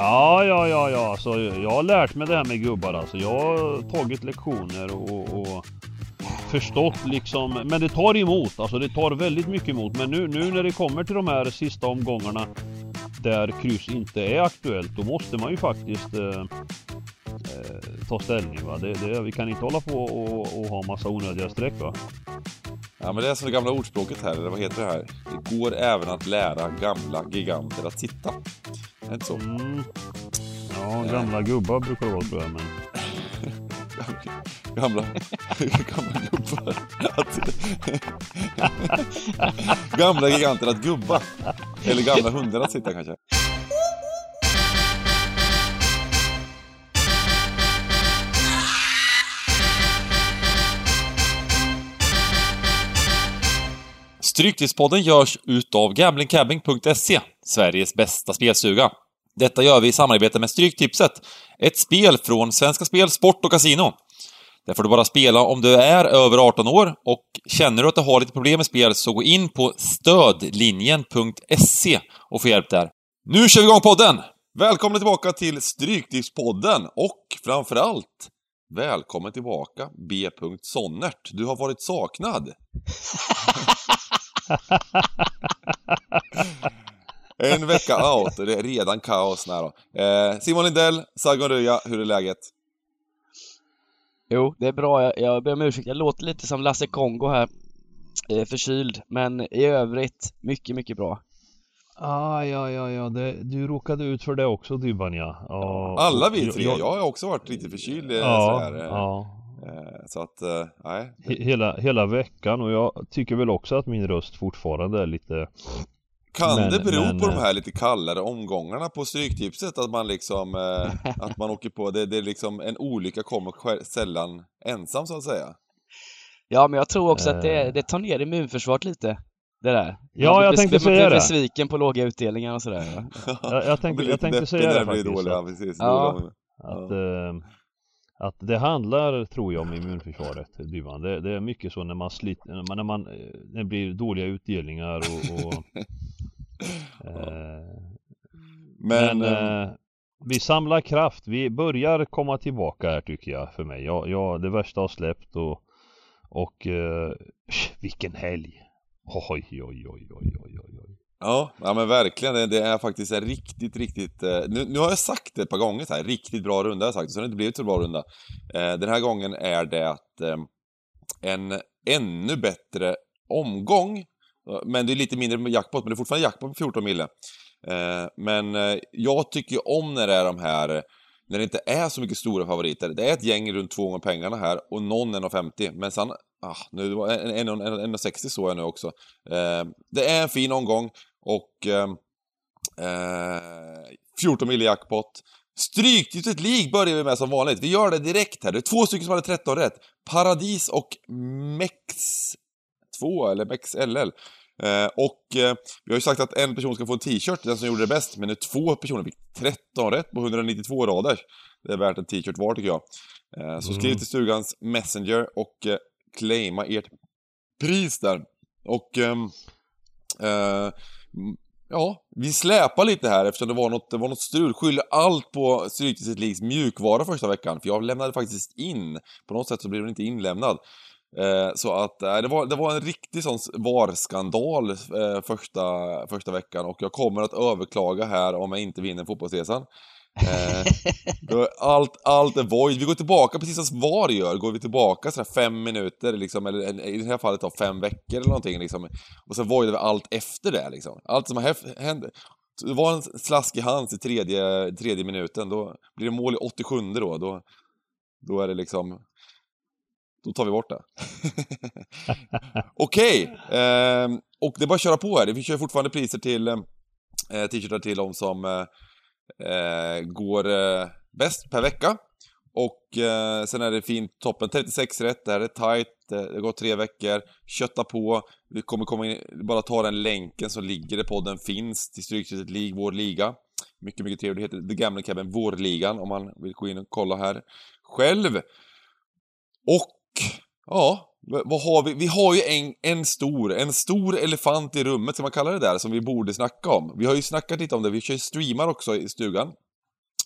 Ja, ja, ja, ja. Så jag har lärt mig det här med gubbar alltså. Jag har tagit lektioner och, och förstått liksom. Men det tar emot. Alltså det tar väldigt mycket emot. Men nu, nu när det kommer till de här sista omgångarna där kryss inte är aktuellt. Då måste man ju faktiskt eh, eh ta ställning. Va? Det, det, vi kan inte hålla på och, och ha massa onödiga streck va. Ja men det är som det gamla ordspråket här, eller vad heter det här? Det går även att lära gamla giganter att sitta. Är det inte så? Mm. Ja, gamla gubbar brukar det vara tror jag men... gamla, gamla gubbar att... gamla giganter att gubba. Eller gamla hundar att sitta kanske. Stryktipspodden görs utav gamblingcabbing.se, Sveriges bästa spelstuga. Detta gör vi i samarbete med Stryktipset, ett spel från Svenska Spel, Sport och Casino. Där får du bara spela om du är över 18 år och känner du att du har lite problem med spel så gå in på stödlinjen.se och få hjälp där. Nu kör vi igång podden! Välkommen tillbaka till Stryktipspodden och framförallt Välkommen tillbaka B. Sonnert. Du har varit saknad. en vecka out och det är redan kaos här då. Eh, Simon Lindell, Sargon Röja, hur är läget? Jo, det är bra. Jag, jag ber om ursäkt. Jag låter lite som Lasse Kongo här. Eh, förkyld, men i övrigt mycket, mycket bra. Ah, ja, ja, ja. Det, du råkade ut för det också Dybban ja. ja. Alla vi tre. Jag, jag har också varit lite förkyld. Ja, sådär, ja. Så att, nej. Hela, hela veckan och jag tycker väl också att min röst fortfarande är lite kan men, det bero men, på de här lite kallare omgångarna på Stryktipset? Att man liksom, eh, att man åker på, det, det är liksom, en olycka kommer sällan ensam så att säga? Ja, men jag tror också att det, det tar ner immunförsvaret lite. Det där. Ja, jag tänkte säga det. Man blir besviken på låga utdelningar och sådär. jag, jag tänkte, jag tänkte säga det faktiskt. Dåliga, precis. Ja. Att, äh, att det handlar, tror jag, om immunförsvaret, Dyvan. Det, det, är mycket så när man sliter, när man, när man när det blir dåliga utdelningar och, och eh, Men, men eh, vi samlar kraft, vi börjar komma tillbaka här tycker jag för mig. Ja, ja det värsta har släppt och, och eh, vilken helg! Oj, oj, oj, oj, oj, oj, oj. Ja, ja men verkligen. Det, det är faktiskt en riktigt, riktigt... Eh, nu, nu, har jag sagt det ett par gånger så här, riktigt bra runda har jag sagt, så det har inte blivit så bra runda. Eh, den här gången är det att eh, en ännu bättre omgång, men det är lite mindre jackpot, men det är fortfarande jackpot på 14 mille. Eh, men eh, jag tycker ju om när det är de här när det inte är så mycket stora favoriter. Det är ett gäng runt två gånger pengarna här och någon 1,50. Men sen, ah, nu, 1,60 såg jag nu också. Eh, det är en fin omgång och eh, 14 mil jackpot. Stryktipset League börjar vi med som vanligt. Vi gör det direkt här. Det är två stycken som hade 13 rätt. Paradis och Mex 2, eller Mex LL. Eh, och eh, vi har ju sagt att en person ska få en t-shirt, den som gjorde det bäst, men nu två personer fick 13 rätt på 192 rader. Det är värt en t-shirt var tycker jag. Eh, så skriv mm. till stugans Messenger och eh, claima ert pris där. Och ehm, eh, ja, vi släpar lite här eftersom det var något, det var något strul. Skyller allt på Stryktipset Leagues mjukvara första veckan, för jag lämnade faktiskt in. På något sätt så blev den inte inlämnad. Eh, så att eh, det, var, det var en riktig sån VAR-skandal eh, första, första veckan och jag kommer att överklaga här om jag inte vinner fotbollsresan. Eh, allt, allt är void. Vi går tillbaka, precis som VAR gör, går vi tillbaka sådär fem minuter, liksom, eller i det här fallet då, fem veckor eller någonting, liksom, och sen voidar vi allt efter det. Liksom. Allt som har hänt. Det var en slaskig hands i tredje, tredje minuten, då blir det mål i 87 då, då, då är det liksom då tar vi bort det. Okej, okay. eh, och det är bara att köra på här. Vi kör fortfarande priser till eh, t-shirtar till de som eh, eh går eh, bäst per vecka. Och eh, sen är det fint toppen, 36 rätt, det här är tight, eh, det har gått tre veckor, kötta på, vi kommer komma in, bara ta den länken som ligger i podden finns till Stryktipset League, vår liga. Mycket, mycket trevligt, det heter The Gambling Cabin, vårligan, om man vill gå in och kolla här själv. Och ja, vad har vi? Vi har ju en, en stor, en stor elefant i rummet, ska man kalla det där, som vi borde snacka om. Vi har ju snackat lite om det, vi kör streamar också i stugan.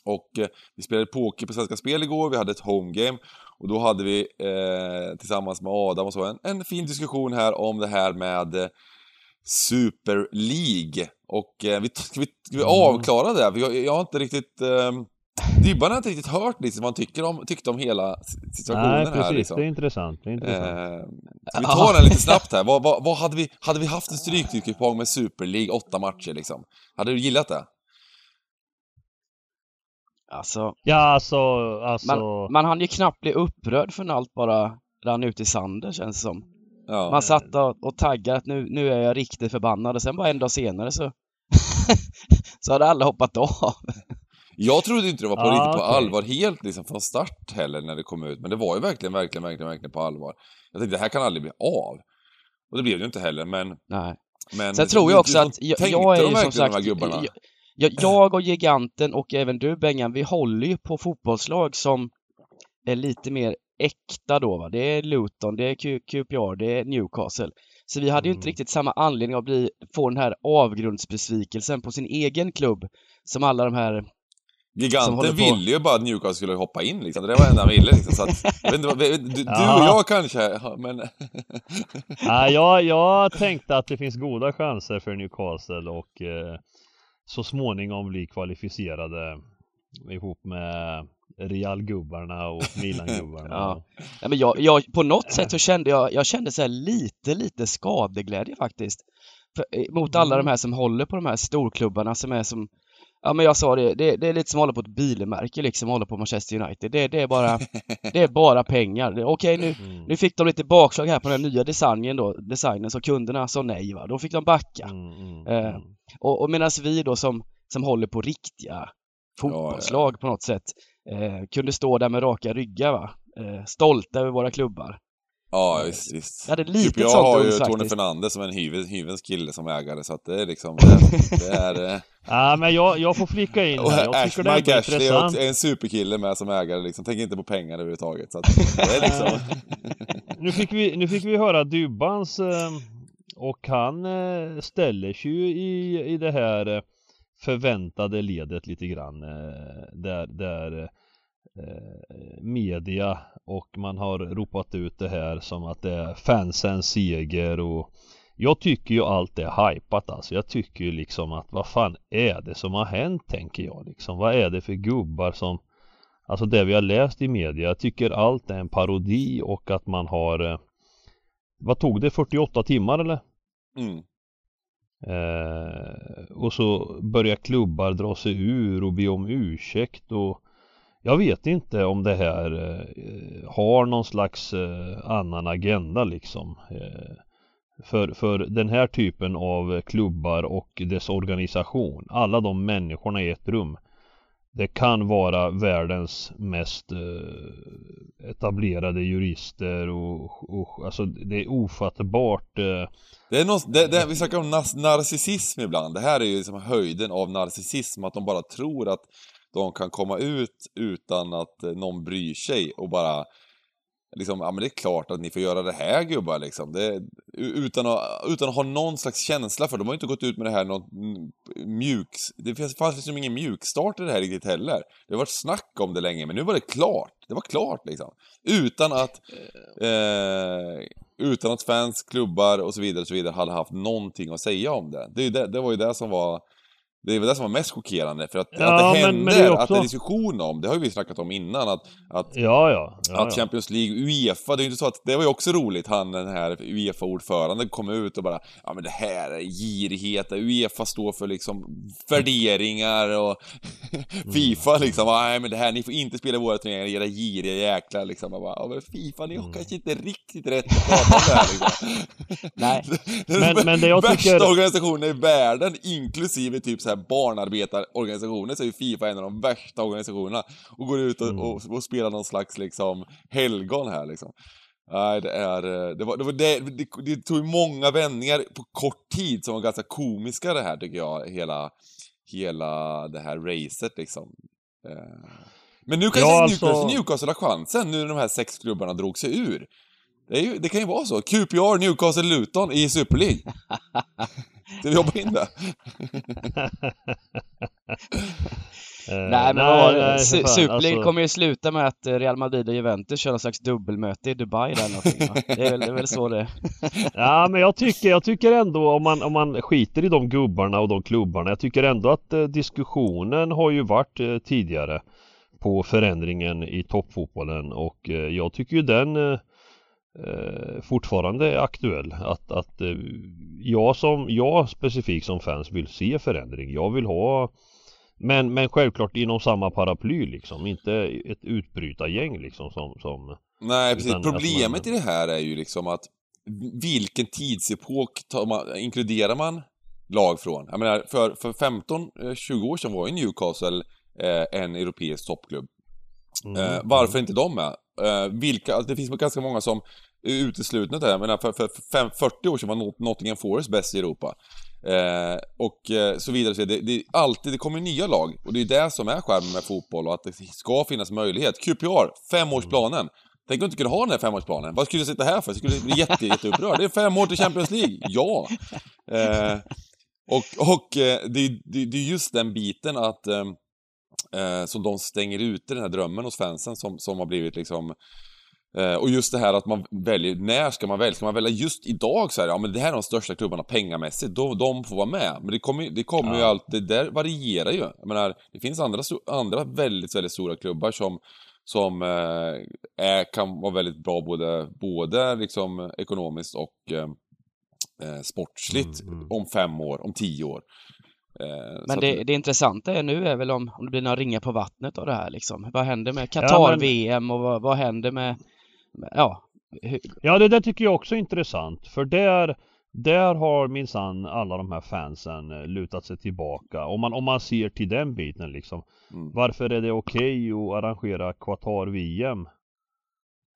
Och eh, vi spelade poker på Svenska Spel igår, vi hade ett homegame och då hade vi eh, tillsammans med Adam och så en, en fin diskussion här om det här med eh, Super League. Och eh, vi, ska vi, ska vi avklara det? För jag, jag har inte riktigt... Eh, Dybban har inte riktigt hört liksom, vad han tycker om, tyckte om hela situationen Nej, precis. här. Liksom. Det är intressant. Det är intressant. Eh, vi tar den lite snabbt här. Vad, vad, vad hade, vi, hade vi haft en stryktipskupong med Super League, åtta matcher liksom? Hade du gillat det? Alltså, Ja, alltså... alltså... man, man hann ju knappt bli upprörd förrän allt bara rann ut i sanden känns det som. Ja. Man satt och, och taggade att nu, nu är jag riktigt förbannad och sen bara en dag senare så så hade alla hoppat av. Jag trodde inte det var på Ah, riktigt på okej. allvar helt liksom från start heller när det kom ut. Men det var ju verkligen, verkligen, verkligen, verkligen på allvar. Jag tänkte det här kan aldrig bli av. Och det blev det ju inte heller, men... Nej. men Sen tror jag också att jag, jag är ju som sagt, jag, jag och Giganten och även du Bengan, vi håller ju på fotbollslag som är lite mer äkta då va. Det är Luton, det är Q- QPR, det är Newcastle. Så vi hade ju inte Mm. riktigt samma anledning att bli, få den här avgrundsbesvikelsen på sin egen klubb som alla de här Giganten ville ju bara att Newcastle skulle hoppa in liksom. Det var det enda han ville liksom. Så att, du, du Ja. och jag kanske, ja, men... Nej, jag, jag tänkte att det finns goda chanser för Newcastle och eh, så småningom bli kvalificerade ihop med Real-gubbarna och Milan-gubbarna. Ja. Ja, men jag, jag, på något sätt så kände jag, jag kände så här lite, lite skadeglädje faktiskt. För, eh, mot alla Mm. de här som håller på de här storklubbarna som är som Ja men jag sa det, det, det är lite som att hålla på ett bilmärke liksom, hålla på Manchester United. Det, det är bara, det är bara pengar. Okej nu, Mm. nu fick de lite bakslag här på den nya designen då, designen så kunderna sa nej va, då fick de backa. Mm, mm, Eh, mm. Och, och medan vi då som, som håller på riktiga fotbollslag på något sätt eh, kunde stå där med raka ryggar va, eh, stolta över våra klubbar. Ja, visst, visst. Jag hade lite jag sånt har ju Tony. Fernandes som en hyvens, hyvens kille som ägare, så att det är liksom... Det, det är... eh, Ja, men jag, jag får flika in här. Jag Ash, tycker det är Ashley är intressant. också en superkille med som ägare liksom, tänker inte på pengar överhuvudtaget. Så att det är liksom... Nu fick vi, nu fick vi höra Dybbans eh, och han eh, ställer sig ju i, i det här eh, förväntade ledet lite grann eh, där, där eh, media och man har ropat ut det här som att det är fansens seger och jag tycker ju allt är hypat alltså. Jag tycker ju liksom att vad fan är det som har hänt tänker jag liksom. Vad är det för gubbar som Alltså det vi har läst i media. Jag tycker allt är en parodi och att man har eh, Vad tog det? 48 timmar eller? Mm. Eh, och så börjar klubbar dra sig ur och be om ursäkt och jag vet inte om det här eh, har någon slags eh, annan agenda liksom eh, för, för den här typen av klubbar och dess organisation Alla de människorna i ett rum Det kan vara världens mest eh, etablerade jurister och, och alltså det är ofattbart eh, Det är något, det, det, vi snackar om narcissism ibland. Det här är ju liksom höjden av narcissism, att de bara tror att de kan komma ut utan att eh, någon bryr sig och bara liksom, ja men det är klart att ni får göra det här gubbar liksom. Det, utan, att, utan att ha någon slags känsla för de har ju inte gått ut med det här något mm, mjuks... Det fanns liksom ingen mjukstart i det här riktigt heller. Det har varit snack om det länge, men nu var det klart. Det var klart liksom. Utan att... Eh, utan att fans, klubbar och så vidare och så vidare hade haft någonting att säga om det. Det, det, det var ju det som var det var det som var mest chockerande, för att, Ja, att det hände, men det är att det också- är diskussion om, det har ju vi snackat om innan, att, att Ja ja, att Champions League, Uefa, det är ju inte så att, det var ju också roligt, han den här Uefa-ordföranden kom ut och bara Ja men det här är girighet, Uefa står för liksom värderingar och Fifa liksom, nej men det här, ni får inte spela våra turneringar, era giriga jäklar liksom. Jag bara, ja men Fifa, ni har kanske inte riktigt rätt att prata om det här liksom. Nej. Men- men det jag värsta tycker- organisationen i världen, inklusive typ så här barnarbetarorganisationer, så är ju Fifa en av de värsta organisationerna. Och går ut och, Mm. och, och spelar någon slags liksom helgon här liksom. Nej, det är... eh, Det, var, det, var det, det, det tog ju många vändningar på kort tid som var ganska komiska det här tycker jag, hela, hela det här racet liksom. Eh, Men nu kanske Ja, Newcastle, alltså- Newcastle har chansen nu när de här sex klubbarna drog sig ur. Det, är ju, det kan ju vara så. QPR, Newcastle, Luton i Super League. Ska vi jobba in det? nej men vad var det? Su- för fan, Super League alltså- kommer ju sluta med att eh, Real Madrid och Juventus kör någon slags dubbelmöte i Dubai där någonting, va? Det är väl, det är väl så det. Ja men jag tycker, jag tycker ändå om man, om man skiter i de gubbarna och de klubbarna Jag tycker ändå att eh, diskussionen har ju varit eh, tidigare På förändringen i toppfotbollen och eh, jag tycker ju den eh, fortfarande är aktuell att, att eh, jag som, jag specifikt som fans vill se förändring Jag vill ha men, men självklart inom samma paraply liksom, inte ett utbrytargäng liksom som, som Nej, precis. Problemet man- i det här är ju liksom att vilken tidsepok man, inkluderar man lag från? Jag menar, för, för 15-20 år sedan var ju Newcastle eh, en europeisk toppklubb. mm, Eh, varför inte de med? Eh, vilka, alltså, det finns ganska många som är uteslutna där. Jag menar, för, för, för fem, 40 år sedan var Nottingham Forest bäst i Europa. Eh, och eh, så vidare. Så det, det, alltid, det kommer ju nya lag. Och det är det som är skärmen med fotboll och att det ska finnas möjlighet. QPR, femårsplanen. Tänk om du inte kunde ha den här femårsplanen. Vad skulle jag sitta här för? Jag skulle bli jätte, jätteupprörd. Det är fem år till Champions League. Ja! Eh, och och eh, det, det, det är just den biten att ehm, eh, som de stänger ute den här drömmen hos fansen som, som har blivit liksom eh, och just det här att man väljer, när ska man välja? Ska man välja just idag så här, ja men det här är de största klubbarna pengamässigt, då, de får vara med. Men det kommer, det kommer ju Ja. allt, det där varierar ju. Jag menar, det finns andra, andra väldigt, väldigt stora klubbar som som eh, är, kan vara väldigt bra både, både liksom ekonomiskt och eh, eh, sportsligt Mm, mm. om fem år, om tio år. Eh, Men att- det, det intressanta är nu är väl om, om det blir några ringar på vattnet av det här liksom. Vad händer med Qatar-VM och vad, vad händer med, med ja, hur, Ja det där tycker jag också är intressant för där Där har minsann alla de här fansen eh, lutat sig tillbaka om man, om man ser till den biten liksom Mm. Varför är det okej att arrangera Qatar-VM?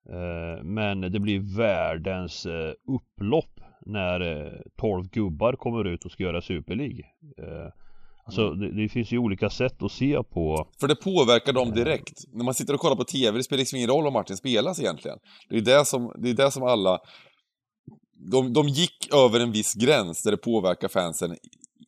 Eh, men det blir världens eh, upplopp när eh, 12 gubbar kommer ut och ska göra Super League eh, Alltså Mm. det, det finns ju olika sätt att se på För det påverkar dem direkt. När man sitter och kollar på TV, det spelar liksom ingen roll om matchen spelas egentligen. Det är det som, det är det som alla... De, de gick över en viss gräns där det påverkar fansen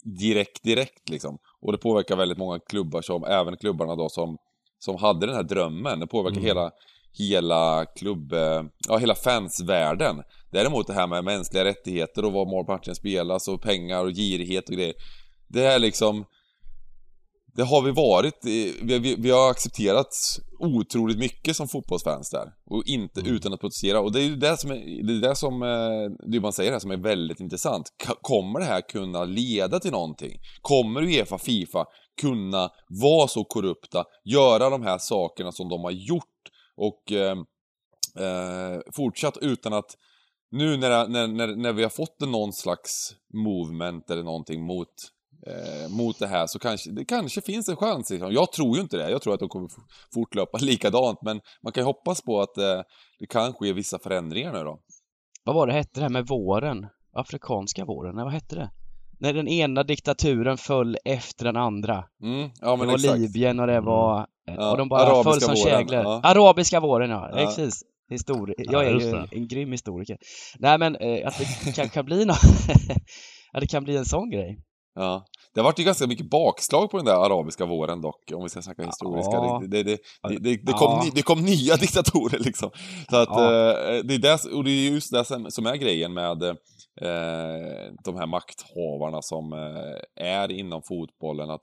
direkt, direkt liksom. Och det påverkar väldigt många klubbar som, även klubbarna då som, som hade den här drömmen. Det påverkar Mm. hela, hela klubb, eh, ja hela fansvärlden. Däremot det här med mänskliga rättigheter och var matchen spelas och pengar och girighet och grejer. Det är liksom det har vi varit, vi, vi, vi har accepterat otroligt mycket som fotbollsfans där. Och inte Mm. utan att protestera. Och det är ju det som, är, det, är det som eh, det man säger här som är väldigt intressant. Kommer det här kunna leda till någonting? Kommer Uefa, Fifa kunna vara så korrupta, göra de här sakerna som de har gjort och eh, eh, fortsatt utan att nu när, när, när, när vi har fått någon slags movement eller någonting mot eh, mot det här så kanske det kanske finns en chans. Liksom. Jag tror ju inte det. Jag tror att de kommer fortlöpa likadant. Men man kan ju hoppas på att eh, det kan ske vissa förändringar nu då. vad var det hette det här med våren? Afrikanska våren, nej vad hette det? När den ena diktaturen föll efter den andra. Mm, ja Det var exakt. Libyen och det Mm. var... Ja, och de bara arabiska föll som våren, käglor. ja. Arabiska våren ja, Ja. precis. Histori Ja, jag är ju en, en grym historiker. Nej men eh, att det kan, kan bli något... ja, det kan bli en sån grej. Ja. Det har varit ju ganska mycket bakslag på den där arabiska våren dock, om vi ska snacka historiska. Ja. Det, det, det, det, det, det, Ja. kom, ny- det kom nya diktatorer liksom. Så att, Ja. eh, det är det, och det är just det som, som är grejen med eh, de här makthavarna som eh, är inom fotbollen, att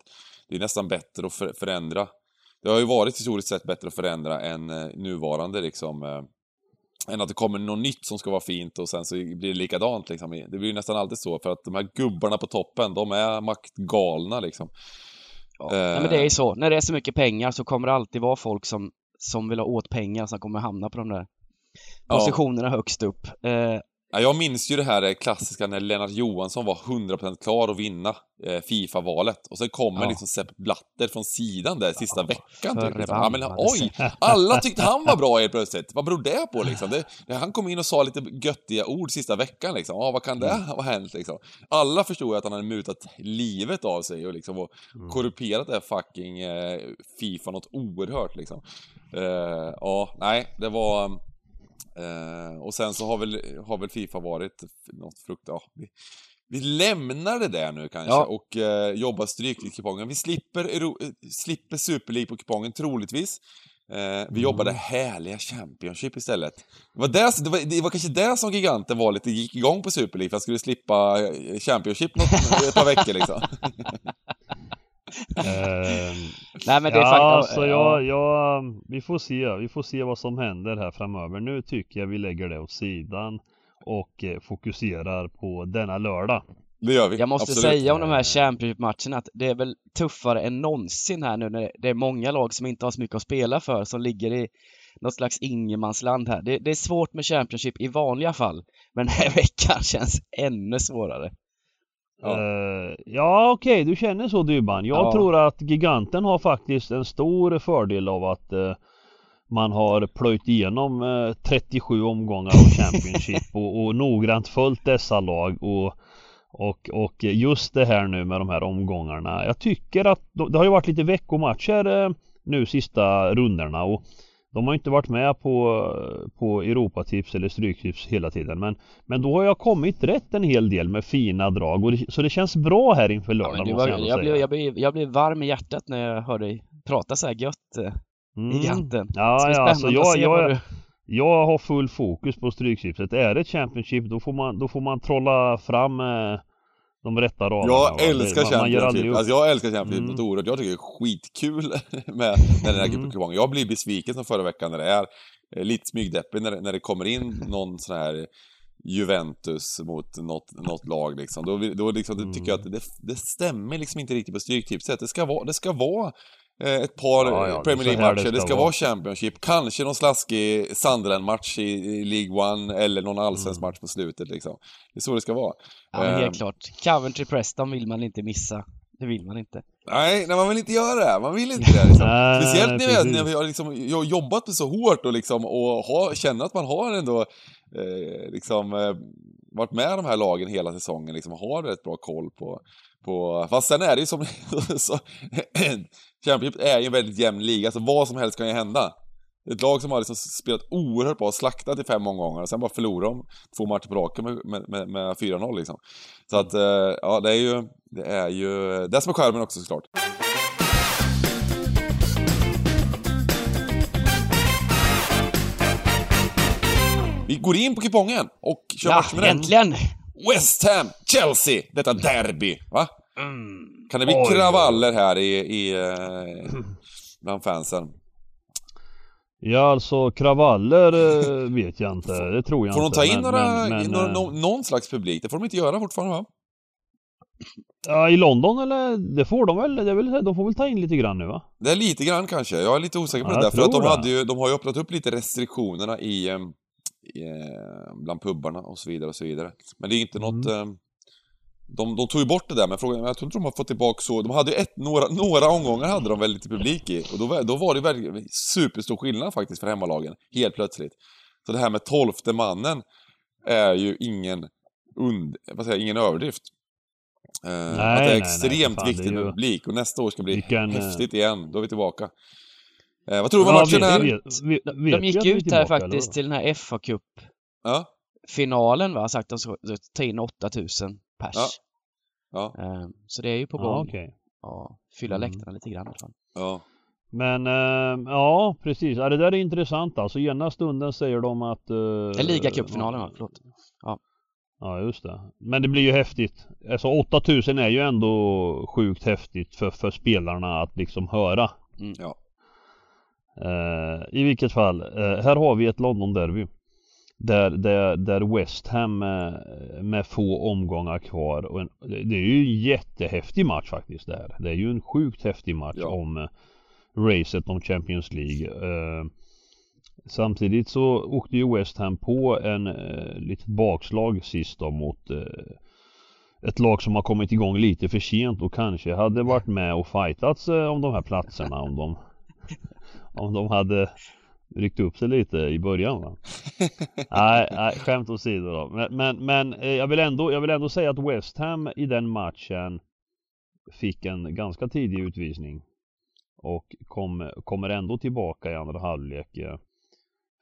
det är nästan bättre att för, förändra. Det har ju varit historiskt sett bättre att förändra än eh, nuvarande liksom eh, än att det kommer något nytt som ska vara fint och sen så blir det likadant liksom. Det blir ju nästan alltid så för att de här gubbarna på toppen, de är maktgalna liksom. Ja. Eh. Nej, men det är ju så. När det är så mycket pengar så kommer det alltid vara folk som, som vill ha åt pengar som kommer hamna på de där Ja. positionerna högst upp. Eh, Ja, jag minns ju det här klassiska när Lennart Johansson var 100% klar att vinna eh, Fifa-valet. Och sen kommer Ja. liksom Sepp Blatter från sidan där sista veckan. Typ, liksom. ja, men, oj! Alla tyckte han var bra helt plötsligt. Vad beror det på liksom? Det, han kom in och sa lite göttiga ord sista veckan liksom. Ja, vad kan det ha hänt liksom? Alla förstod ju att han hade mutat livet av sig och liksom och korrumperat det här fucking eh, Fifa något oerhört liksom. Eh, ja, nej, det var... Eh, och sen så har väl, har väl Fifa varit något frukt... Ja, vi, vi lämnar det där nu kanske Ja. och eh, jobbar Stryktipskupongen. Vi slipper, Euro, eh, slipper Super League på kupongen, troligtvis. Eh, vi jobbar det härliga Championship istället. Det var, det, det, var, det var kanske det som giganten var lite, gick igång på Super League, för att skulle slippa eh, Championship något, ett par veckor liksom. Ehm, Nej men det är ja, faktiskt... så jag, jag, vi får se, vi får se vad som händer här framöver. Nu tycker jag vi lägger det åt sidan och eh, fokuserar på denna lördag. Det gör vi. Jag måste absolut. säga om de här Championship-matcherna att det är väl tuffare än någonsin här nu när det är många lag som inte har så mycket att spela för som ligger i något slags ingenmansland här. Det, det är svårt med Championship i vanliga fall, men den här veckan känns ännu svårare. Ja. Ja, ja okej, du känner så Dybban. Jag Ja. tror att Giganten har faktiskt en stor fördel av att eh, man har plöjt igenom eh, 37 omgångar av Championship och, och noggrant följt dessa lag och, och, och just det här nu med de här omgångarna. Jag tycker att de- det har ju varit lite veckomatcher nu sista rundorna och de har inte varit med på, på Europatips eller Stryktips hela tiden men, men då har jag kommit rätt en hel del med fina drag och det, så det känns bra här inför Ja, lördag men det måste var, jag jag, blev, jag, blev, jag blev varm i hjärtat när jag hörde dig prata så här gött, eh, Mm. Ja, Så det är ja, alltså jag, jag, du... jag har full fokus på Stryktipset. Är det ett Championship då får man, då får man trolla fram eh, de rätta raderna. va? Jag älskar man, man aldrig Championship. upp. Alltså jag älskar Championship Mm. oerhört. Jag tycker det är skitkul med, med den här Mm. kupongen. Jag blir besviken som förra veckan när det är eh, lite smygdeppig när, det- när det kommer in någon sån här Juventus mot något, något lag liksom. Då, då, liksom, då tycker jag att det, det stämmer liksom inte riktigt på Stryktipset. Det ska vara, det ska vara ett par Ja, ja, Premier League-matcher, det det ska vara. vara Championship, kanske någon slaskig Sunderland-match i, League One eller någon allsvensk Mm. match på slutet liksom. Det är så det ska vara. Ja, men Eh, helt klart. Coventry Preston vill man inte missa. Det vill man inte. Nej, nej, man vill inte göra det. Man vill inte det. Liksom. Nej, Speciellt när, precis. när vi har liksom, jobbat så hårt och, liksom, och ha, känner att man har ändå eh, liksom, eh, varit med de här lagen hela säsongen, liksom, har rätt bra koll på, på... Fast sen är det ju som... så, Championship är ju en väldigt jämn liga, så vad som helst kan ju hända. Ett lag som har liksom spelat oerhört bra, slaktat i fem omgångar och sen bara förlorar de två matcher på raken med, med, med, med 4-0 liksom. Så att, eh, ja det är ju, det är ju, det som är skärmen också såklart. Vi går in på kupongen och kör Ja, match med den. äntligen! West Ham, Chelsea, detta derby, va? Mm. Kan det bli Oj. kravaller här i, i eh, bland fansen? Ja alltså kravaller eh, vet jag inte. Det tror jag Får de inte. ta in men- några, men- men, några, eh, nå- någon slags publik? Det får de inte göra fortfarande va? Ja i London eller? Det får de väl? Det väl de får väl ta in lite grann nu va? Det är lite grann kanske, jag är lite osäker på Ja, det där. För att de, hade ju, de har ju öppnat upp lite restriktionerna i, i bland pubbarna och så vidare och så vidare. Men det är inte något... Mm. Eh, de, de tog ju bort det där, men frågan, jag tror inte de har fått tillbaka så... De hade ju ett, några, några omgångar hade de väl lite publik i. Och då, var- då var det verkligen superstor skillnad faktiskt för hemmalagen, helt plötsligt. Så det här med tolfte mannen är ju ingen, und, vad säger, ingen överdrift. Eh, Nej, att det är nej, nej, extremt är viktigt med ju- publik och nästa år ska bli Vilken, eh, häftigt igen. Då är vi tillbaka. Eh, vad tror du om matchen vet- är? vet- vet- De, vi gick vi ut här faktiskt eller? till den här fa Cup-finalen Ja, va, sagt att de ska ta in 8000 pers. Ja. ja, Eh, Så det är ju på Ja gång. okej. Ja, fylla Mm. läktarna lite grann i alla fall. ja. Men eh, ja precis, ja, det där är intressant alltså. Ena stunden säger de att... Uh, Uh, Ligacupfinalen va, förlåt. Ja just det. Men det blir ju häftigt. Alltså 8000 är ju ändå sjukt häftigt för, för spelarna att liksom höra. Mm. Ja. Eh, I vilket fall, eh, här har vi ett London-derby. Där, där, där West Ham med få omgångar kvar. Och en, det är ju en jättehäftig match faktiskt det här. Det är ju en sjukt häftig match Ja. om eh, racet om Champions League. Eh, samtidigt så åkte ju West Ham på en eh, litet bakslag sist då mot eh, ett lag som har kommit igång lite för sent och kanske hade varit med och fightats eh, om de här platserna om de om de hade ryckt upp sig lite i början va? nej, nej, skämt åsido då. Men, men, men eh, jag, vill ändå, jag vill ändå säga att West Ham i den matchen fick en ganska tidig utvisning. Och kom, kommer ändå tillbaka i andra halvlek eh,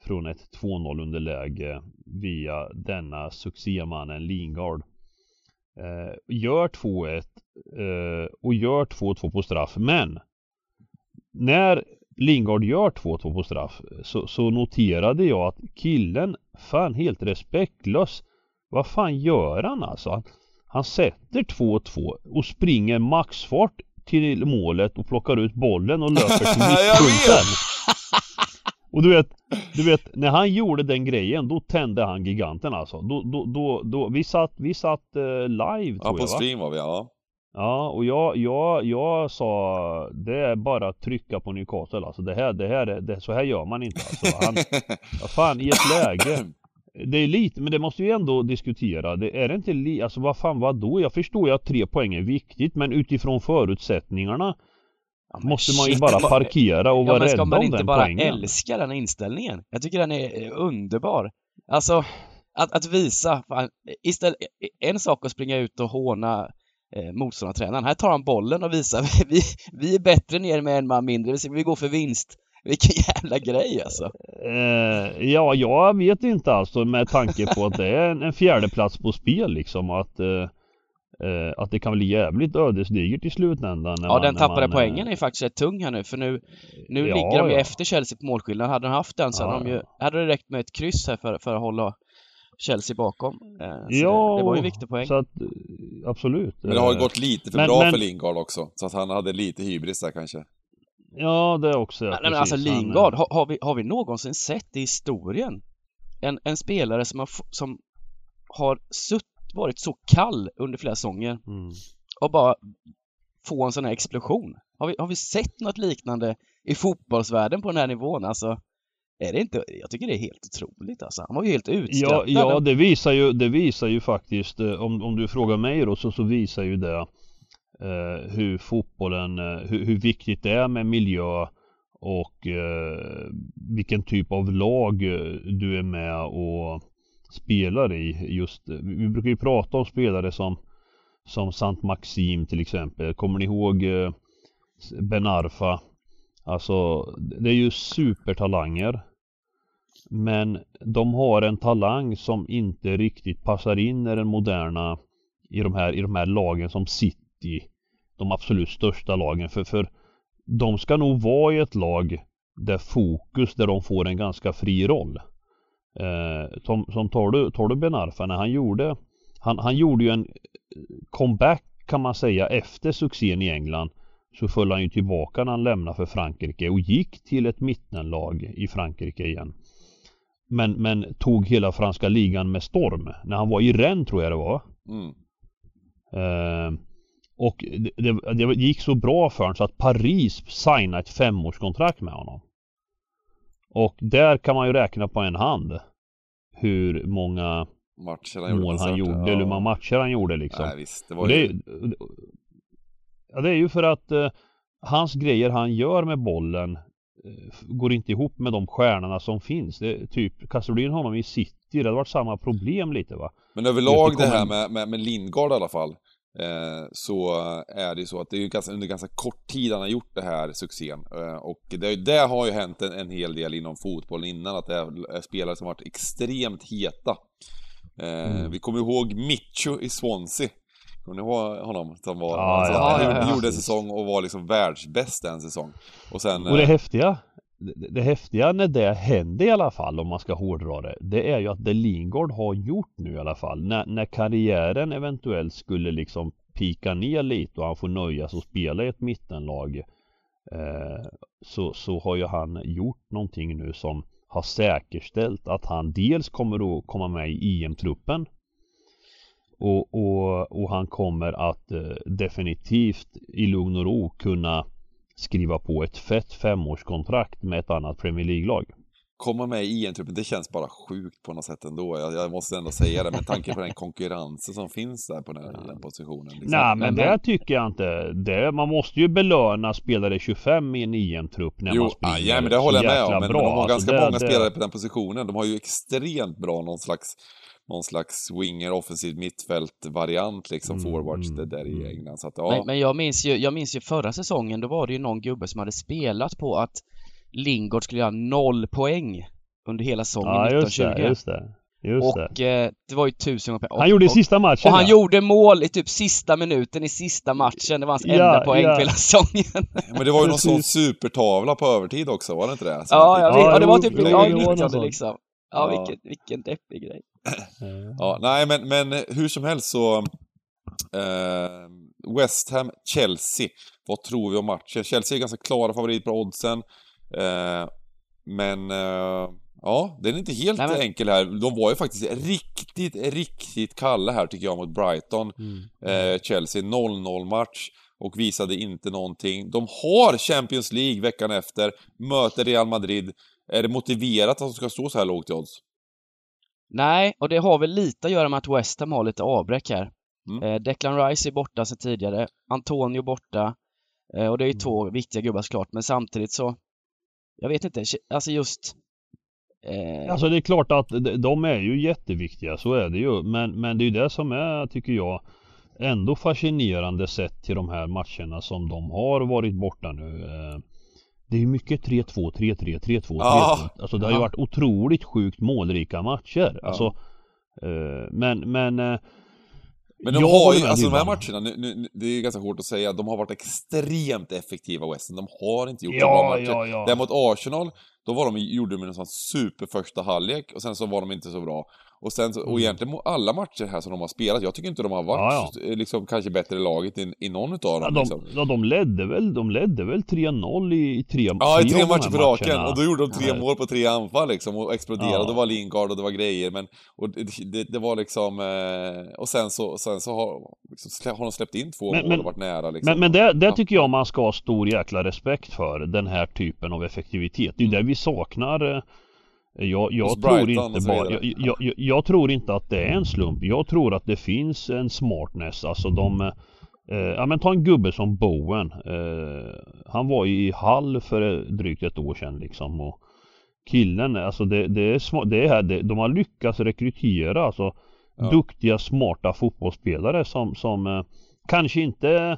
från ett 2-0 underläge via denna succémannen Lingard. eh, gör 2-1 eh, och gör 2-2 på straff. Men när Lingard gör 2-2 på straff så, så, noterade jag att killen, fan helt respektlös. Vad fan gör han alltså? Han, han sätter 2-2 och springer maxfart till målet och plockar ut bollen och löper till mittpunkten. Och du vet, du vet, när han gjorde den grejen då tände han giganten alltså. Då, då, då, då vi satt, vi satt uh, live tror ja, på stream var vi, ja. Ja, och jag, jag, jag sa det är bara att trycka på Newcastle alltså. Det här, det här, det, så här gör man inte alltså. Han, ja, fan i ett läge. Det är lite, men det måste vi ändå diskutera. Det är det inte li, alltså vad fan vad då? Jag förstår ju att tre poäng är viktigt, men utifrån förutsättningarna Ja, måste man ju bara parkera och ja, vara rädd om den poängen. Ska man inte bara älska den inställningen? Jag tycker den är underbar. Alltså, att, att visa, fan, istället, en sak att springa ut och håna eh, motståndartränaren. Här tar han bollen och visar, vi, vi är bättre ner med en man mindre, vi går för vinst. Vilken jävla grej alltså. Eh, ja, jag vet inte alltså med tanke på att det är en, en fjärde plats på spel liksom att eh, att det kan bli jävligt ödesdigert i slutändan. ja, man, den tappade man, poängen är faktiskt rätt tung här nu för nu, nu ja, ligger de ju ja. efter Chelsea på målskillnad. Hade de haft den så ja, hade, de ju, hade det räckt med ett kryss här för, för att hålla Chelsea bakom. Eh, ja, det, det, var ju en viktig poäng. Så att, absolut. Men det har ju gått lite för men, bra men... för Lingard också. Så att han hade lite hybris där kanske. Ja, det också. Ja, men alltså Lingard, har, har, vi, har vi någonsin sett i historien en, en spelare som har, som har sutt, varit så kall under flera säsonger mm. och bara få en sån här explosion? Har vi, har vi sett något liknande i fotbollsvärlden på den här nivån? Alltså, är det inte, jag tycker det är helt otroligt alltså. Han var ju helt utskrattad. Ja, ja det visar ju, det visar ju faktiskt, eh, om, om du frågar mig då, så, så visar ju det eh, hur fotbollen, eh, hur, hur, viktigt det är med miljö och eh, vilken typ av lag eh, du är med och spelar i. Just, vi brukar ju prata om spelare som som Sant Maxim till exempel. Kommer ni ihåg eh, Ben Arfa? Alltså det är ju supertalanger. Men de har en talang som inte riktigt passar in i den moderna i de här, i de här lagen som City. De absolut största lagen. För, för de ska nog vara i ett lag där fokus, där de får en ganska fri roll. Eh, som, som tar du, tar du Ben Arfa när han gjorde han, han gjorde ju en comeback kan man säga efter succén i England så föll han ju tillbaka när han lämnade för Frankrike och gick till ett mittenlag i Frankrike igen. Men, men tog hela franska ligan med storm. När han var i Rennes tror jag det var. Mm. Eh, och det, det, det, gick så bra för honom så att Paris signade ett femårskontrakt med honom. Och där kan man ju räkna på en hand hur många matcher han mål han gjorde, ja. eller hur många matcher han gjorde liksom. Nej, visst, det var ju... det, ja, det är ju för att eh, hans grejer han gör med bollen eh, går inte ihop med de stjärnorna som finns. Det, typ, kastar du in honom i City, det hade varit samma problem lite va. Men överlag det, här med, med, med Lindgard i alla fall. Eh, så är det ju så att det är ganska, under ganska kort tid han har gjort det här succén. Eh, och det, det, har ju hänt en, en hel del inom fotbollen innan, att det är spelare som varit extremt heta. Eh, mm. Vi kommer ihåg Micho i Swansea. Kommer ni ihåg honom? Som var, ja, alltså, ja, han ja, gjorde en säsong och var liksom världsbäst en säsong. Och sen... Och det eh, häftiga det, det häftiga när det hände i alla fall om man ska hårdra det Det är ju att det Lingard har gjort nu i alla fall när, när karriären eventuellt skulle liksom pika ner lite och han får nöja sig och spela i ett mittenlag eh, så, så har ju han gjort någonting nu som har säkerställt att han dels kommer att komma med i EM-truppen och, och, och, han kommer att eh, definitivt i lugn och ro kunna skriva på ett fett femårskontrakt med ett annat Premier League-lag komma med i EM-truppen, det känns bara sjukt på något sätt ändå. Jag, jag, måste ändå säga det med tanke på den konkurrensen som finns där på den, den positionen. Liksom. Nej, men det tycker jag inte. Det, man måste ju belöna spelare 25 i en EM-trupp när jo, man spelar ja, men det håller jag med om. Men, men de har ganska alltså, många det, spelare på den positionen. De har ju extremt bra någon slags någon slags winger, offensiv mittfält-variant liksom, mm, forwards mm, där i mm. England. Så att, ja. men, men, jag, minns ju, jag minns ju förra säsongen, då var det ju någon gubbe som hade spelat på att Lingard skulle göra noll poäng under hela säsongen ja, just 1920. Det, just det. Just och det. eh, det var ju tusen gånger Han gjorde i sista matchen och han ja. gjorde mål i typ sista minuten i sista matchen. Det var hans Ja, enda poäng ja. på hela säsongen. Men det var ju någon sån supertavla på övertid också, var det inte det? Som ja, vet, ja, det var typ, ja, det sånt. liksom. Ja. Ja, vilken, vilken deppig grej. Ja, nej men, men hur som helst så... Eh, West Ham, Chelsea. Vad tror vi om matchen? Chelsea är ganska klara favorit på oddsen. Eh, men... Eh, ja, den är inte helt Nej, men- enkel här. De var ju faktiskt riktigt, riktigt kalla här tycker jag mot Brighton. Mm. Eh, Chelsea 0-0 match och visade inte någonting. De har Champions League veckan efter, möter Real Madrid. Är det motiverat att de ska stå så här lågt i odds? Nej, och det har väl lite att göra med att West Ham har lite avbräck här. Mm. Eh, Declan Rice är borta sedan tidigare, Antonio borta, eh, och det är ju Mm. två viktiga gubbar såklart, men samtidigt så, jag vet inte, alltså just eh, Alltså det är klart att de- de är ju jätteviktiga, så är det ju. Men, men det är ju det som är, tycker jag, ändå fascinerande sett till de här matcherna som de har varit borta nu. Det är ju mycket 3-2, 3-3, 3-2, 3-2. Ja. Alltså det har ju varit otroligt sjukt målrika matcher. Ja. Alltså, eh, men, men eh, Men de jag har ju, alltså de här matcherna, nu, nu, det är ganska hårt att säga, de har varit extremt effektiva West Ham. De har inte gjort Ja, bra matcher. ja, ja. Däremot Arsenal, då var de, gjorde de en sån super första halvlek och sen så var de inte så bra. Och sen och Mm. egentligen alla matcher här som de har spelat, jag tycker inte de har varit Ja, liksom kanske bättre laget i, i någon Ja, dem. de, liksom. ja, de ledde väl, de ledde väl 3-0 i, i tre, Ja, i tre av matcher på raken. Och då gjorde de tre Ja. mål på tre anfall liksom och exploderade. Ja. Det var Lingard och det var grejer. Men, och det, det, det var liksom... Eh, och sen så, sen så har, liksom, har de släppt in två Men- mål men- och varit nära liksom. Men, men det, det Ja. tycker jag man ska ha stor jäkla respekt för, den här typen av effektivitet. Det är ju det vi saknar. Jag, jag tror inte bara, jag, jag, jag, tror inte att det är en slump. Jag tror att det finns en smartness. Alltså de eh, Ja men ta en gubbe som Bowen. Eh, han var i Hall för drygt ett år sedan liksom. Och killen, alltså det, det är smart, det är, det, de har lyckats rekrytera alltså Ja. duktiga smarta fotbollsspelare som, som eh, kanske inte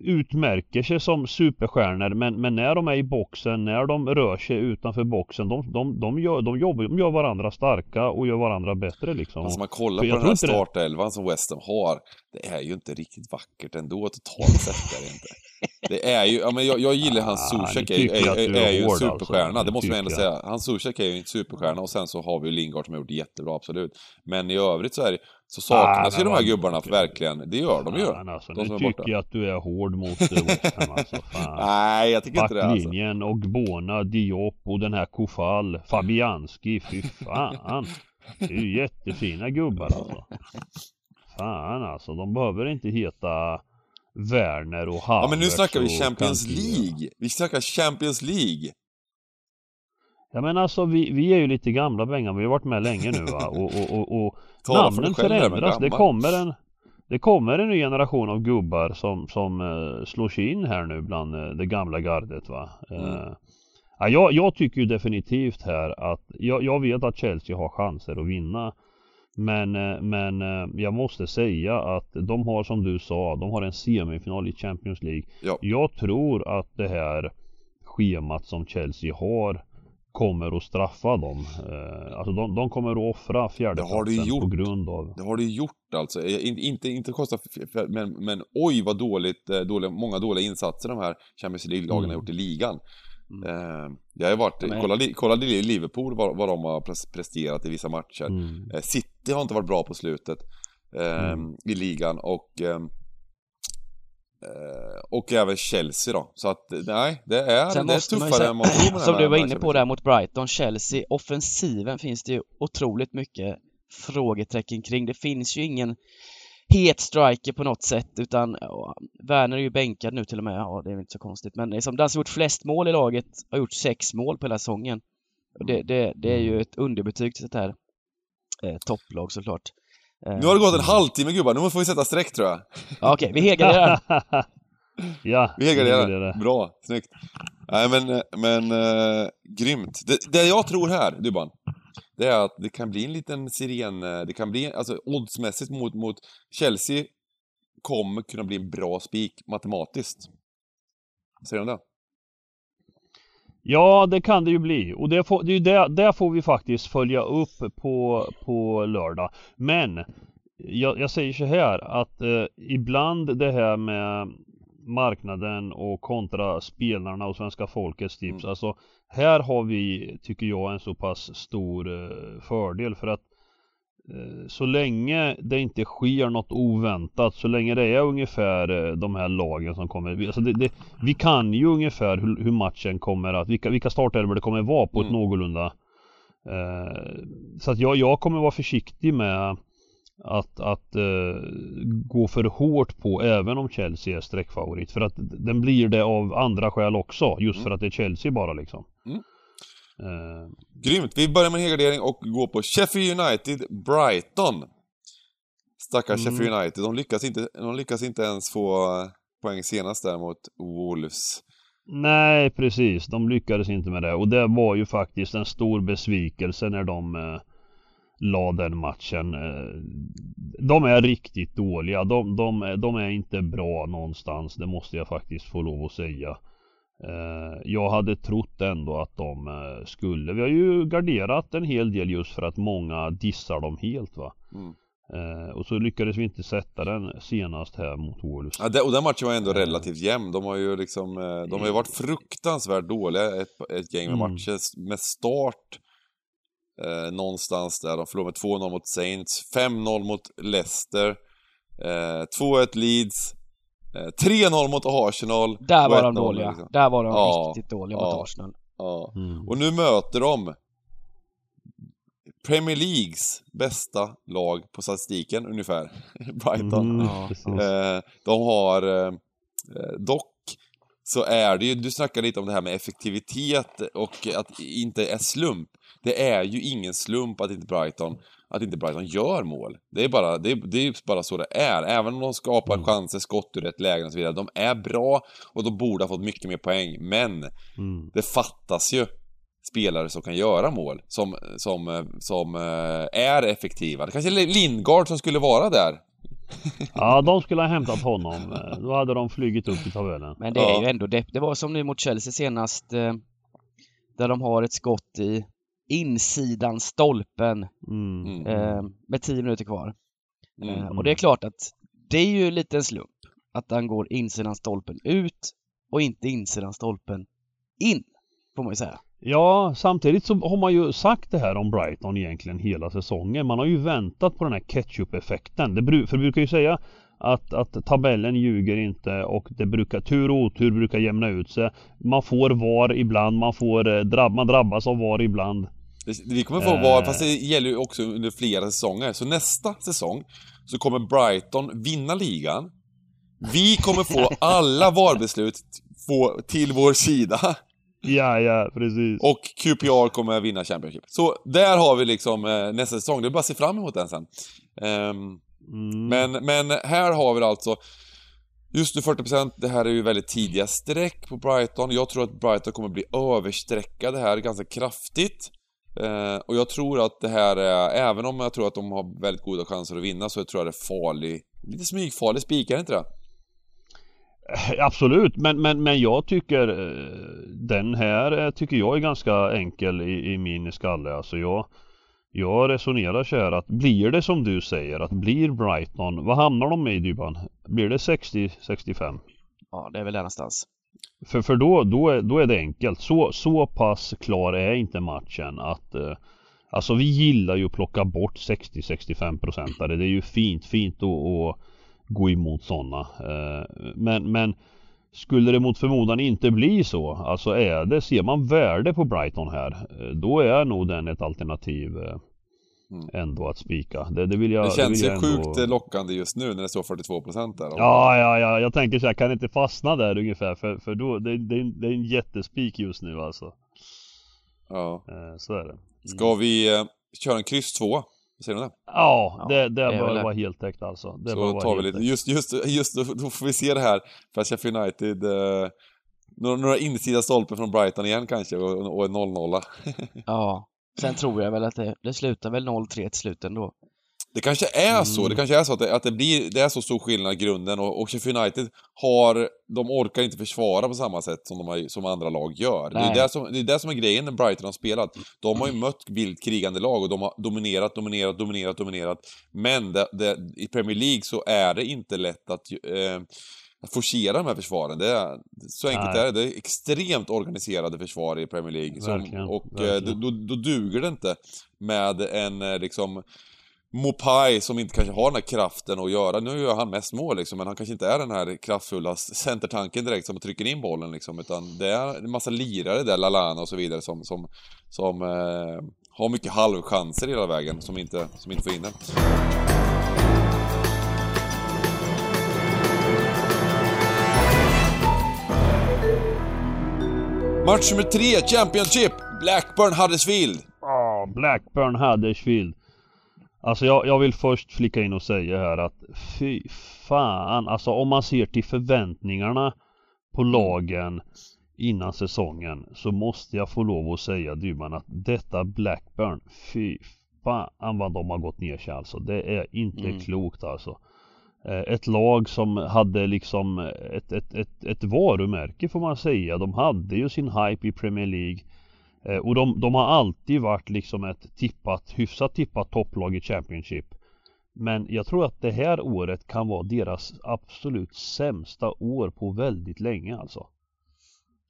utmärker sig som superstjärnor men, men när de är i boxen, när de rör sig utanför boxen, de, de, de, gör, de, jobbar, de gör varandra starka och gör varandra bättre liksom. Alltså man kollar på den här inte det- startelvan som West Ham har. Det är ju inte riktigt vackert ändå totalt sett är det inte. Det är ju, ja men jag, jag gillar hans Ah, Zuzek nu är, ju- är, är, är ju en hård, superstjärna, alltså. det måste man ändå säga. Hans Zuzek är ju en superstjärna och sen så har vi Lingard som har gjort det jättebra, absolut. Men i övrigt så är det, så saknas Ah, ju de här gubbarna verkligen. Det gör de ju. Men alltså, de nu tycker jag att du är hård mot West Ham alltså. Fan. Nej, jag tycker inte det alltså. Backlinjen och Bona, Diop och den här Kofall, Fabianski, fy fan. Det är ju jättefina gubbar alltså. Fan alltså, de behöver inte heta Werner och Havertz Ja men nu snackar vi Champions. League. Vi snackar Champions League. Ja men alltså vi, vi är ju lite gamla Bengan, vi har varit med länge nu va och, och, och, och namnen själv förändras. Det kommer en det kommer en ny generation av gubbar som, som uh, slår sig in här nu bland eh, det gamla gardet va. Mm. Eh, ja, jag, jag tycker ju definitivt här att jag, jag vet att Chelsea har chanser att vinna. Men, men jag måste säga att de har som du sa, de har en semifinal i Champions League. Ja. Jag tror att det här schemat som Chelsea har kommer att straffa dem. Eh, alltså de, de kommer att offra fjärdeplatsen på grund av Det har det gjort alltså. Eh, in- Inte, inte kosta, men, men oj vad dåligt, eh, dåliga, många dåliga insatser de här Champions League-lagen Mm. har gjort i ligan. Mm. Eh, det har varit, Men- kolla, kolla i Liverpool vad, vad de har pres- presterat i vissa matcher. mm. Eh, City har inte varit bra på slutet eh, Mm. i ligan och ehm, eh, och även Chelsea då. Så att nej, det är, Sen det är tuffare säga, än man tror som du var inne på där mot Brighton, Chelsea, offensiven finns det ju otroligt mycket frågetecken kring. Det finns ju ingen het striker på något sätt utan ja, Werner är ju bänkad nu till och med, ja det är väl inte så konstigt men liksom, den som gjort flest mål i laget har gjort sex mål på hela säsongen. Och det, det, det är ju ett underbetyg till det här eh, topplag såklart. Eh, Nu har det gått en halvtimme gubbar, nu får vi sätta streck tror jag. ja, Okej, vi helgarderar. ja, Vi helgarderar. Bra, snyggt. Nej men, men uh, grymt. Det, det jag tror här, Dybban, det är att det kan bli en liten siren, eh, det kan bli, alltså oddsmässigt mot, mot Chelsea kommer kunna bli en bra spik matematiskt. Säger de det? Ja, det kan det ju bli. Och det, får, det, det, det får vi faktiskt följa upp på, på lördag. Men jag, jag säger så här att eh, ibland det här med marknaden och kontra spelarna och svenska folkets tips. Mm. Alltså här har vi, tycker jag, en så pass stor eh, fördel för att så länge det inte sker något oväntat, så länge det är ungefär eh, de här lagen som kommer. Alltså det, det, vi kan ju ungefär hur, hur matchen kommer att, vilka, vilka startelvor det kommer vara på ett Mm. någorlunda. Eh, så att jag, jag kommer vara försiktig med att, att eh, gå för hårt på även om Chelsea är streckfavorit. För att den blir det av andra skäl också. Just Mm. för att det är Chelsea bara liksom. Mm. Eh, Grymt! Vi börjar med en helgardering och går på Sheffield United, Brighton. Stackars Mm. Sheffield United, de lyckas, inte, de lyckas inte ens få poäng senast där mot Wolves. nej precis, de lyckades inte med det. Och det var ju faktiskt en stor besvikelse när de eh, la den matchen. Eh, de är riktigt dåliga. De, de, de är inte bra någonstans. Det måste jag faktiskt få lov att säga. Eh, jag hade trott ändå att de eh, skulle. Vi har ju garderat en hel del just för att många dissar dem helt va. Mm. Eh, och så lyckades vi inte sätta den senast här mot Wolves. Ja, det, och den matchen var ändå relativt jämn. De har ju liksom, de har ju varit fruktansvärt dåliga ett, ett gäng med Mm. matcher. Med start eh, någonstans där. De förlorade med 2-0 mot Saints, 5-0 mot Leicester, eh, 2-1 Leeds, 3-0 mot Arsenal. Där var de 1-0 dåliga. liksom. Där var de Ja, riktigt dåliga ja. mot Arsenal. Ja. Mm. Och nu möter de Premier Leagues bästa lag på statistiken ungefär. Brighton. Mm. Eh, de har eh, eh, dock så är det ju, du snackar lite om det här med effektivitet och att inte är slump. Det är ju ingen slump att inte Brighton, att inte Brighton gör mål. Det är bara, det är, det är bara så det är. Även om de skapar Mm. chanser, skott ur rätt lägen och så vidare. De är bra och de borde ha fått mycket mer poäng. Men Mm. det fattas ju spelare som kan göra mål, som, som, eh, som eh, är effektiva. Det kanske är Lingard som skulle vara där. Ja, de skulle ha hämtat honom. Då hade de flugit upp i tabellen. Men det är ju ändå det. Det var som nu mot Chelsea senast eh, där de har ett skott i insidan stolpen Mm. Mm. eh, med 10 minuter kvar. Mm. Eh, och det är klart att det är ju lite en slump att han går insidan stolpen ut och inte insidan stolpen in, får man ju säga. Ja, samtidigt så har man ju sagt det här om Brighton egentligen hela säsongen. Man har ju väntat på den här ketchup-effekten. Det för det brukar ju säga att, att tabellen ljuger inte och det brukar, tur och otur brukar jämna ut sig. Man får VAR ibland, man får eh, drabb, man drabbas av VAR ibland. Vi kommer få Eh. VAR, fast det gäller ju också under flera säsonger. Så nästa säsong så kommer Brighton vinna ligan. Vi kommer få alla VAR-beslut till vår sida. Ja, ja, precis. Och QPR kommer vinna Championship. Så där har vi liksom eh, nästa säsong. Det är bara att se fram emot den sen. Ehm, Mm. men, men här har vi alltså Just nu 40%, det här är ju väldigt tidiga streck på Brighton. Jag tror att Brighton kommer bli överstreckade här ganska kraftigt. Eh, och jag tror att det här är, även om jag tror att de har väldigt goda chanser att vinna, så tror jag det är farlig, lite smygfarlig spik, är det inte det? Absolut, men, men, men jag tycker eh, den här eh, tycker jag är ganska enkel i, i min skalle. Alltså jag, jag resonerar så här att blir det som du säger att blir Brighton, vad hamnar de i Dybban? Blir det 60-65? Ja, det är väl där någonstans. För, för då, då, är, då är det enkelt. Så, så pass klar är inte matchen att eh, Alltså vi gillar ju att plocka bort 60-65 procentare. Det är ju fint, fint att, att gå emot sådana. Eh, men, men skulle det mot förmodan inte bli så, alltså är det, ser man värde på Brighton här, eh, då är nog den ett alternativ eh, Mm. ändå att spika. Det, det vill jag Det känns vill ju jag ändå... sjukt lockande just nu när det står 42% där. Ja, ja, ja, jag tänker så här, kan inte fastna där ungefär för, för då, det, det, det är en jättespik just nu alltså. ja. Så är det. Ska vi köra en kryss 2? Vad säger du om det? Ja, Ja, det, det är bör vara heltäckt alltså. Det Så tar vi lite, just, just, just då, får vi se det här, för att Sheffield United, eh, några, några insida stolpen från Brighton igen kanske, och, och en 0-0. Ja. Sen tror jag väl att det, det slutar väl 0-3 till slut ändå. Det kanske är så, Mm. det kanske är så att det, att det blir, det är så stor skillnad i grunden och, och Sheffield United har, de orkar inte försvara på samma sätt som, de har, som andra lag gör. Det är, det, som, det är det som är grejen när Brighton har spelat. De har ju mött vilt krigande lag och de har dominerat, dominerat, dominerat, dominerat. Men det, det, i Premier League så är det inte lätt att eh, forcera de här försvaren. Det är, så enkelt Nej. är det. Det är extremt organiserade försvar i Premier League. Som, Verkligen, och eh, verkligen. då, då duger det inte med en eh, liksom Mopai som inte kanske har den här kraften att göra, nu gör han mest mål liksom, men han kanske inte är den här kraftfulla centertanken direkt som trycker in bollen liksom, utan det är en massa lirare där, Lalana och så vidare, som, som, som eh, har mycket halvchanser hela vägen, som inte, som inte får in den. Match nummer tre, Championship! Blackburn Huddersfield. Ja, Blackburn Huddersfield. Alltså jag, jag vill först flika in och säga här att fy fan, alltså om man ser till förväntningarna på lagen innan säsongen så måste jag få lov att säga Dybban att detta Blackburn, fy fan vad de har gått ner sig alltså. Det är inte Mm. klokt alltså. Eh, Ett lag som hade liksom ett, ett, ett, ett varumärke får man säga. De hade ju sin hype i Premier League. Eh, Och de, de har alltid varit liksom ett tippat, hyfsat tippat topplag i Championship. Men jag tror att det här året kan vara deras absolut sämsta år på väldigt länge alltså.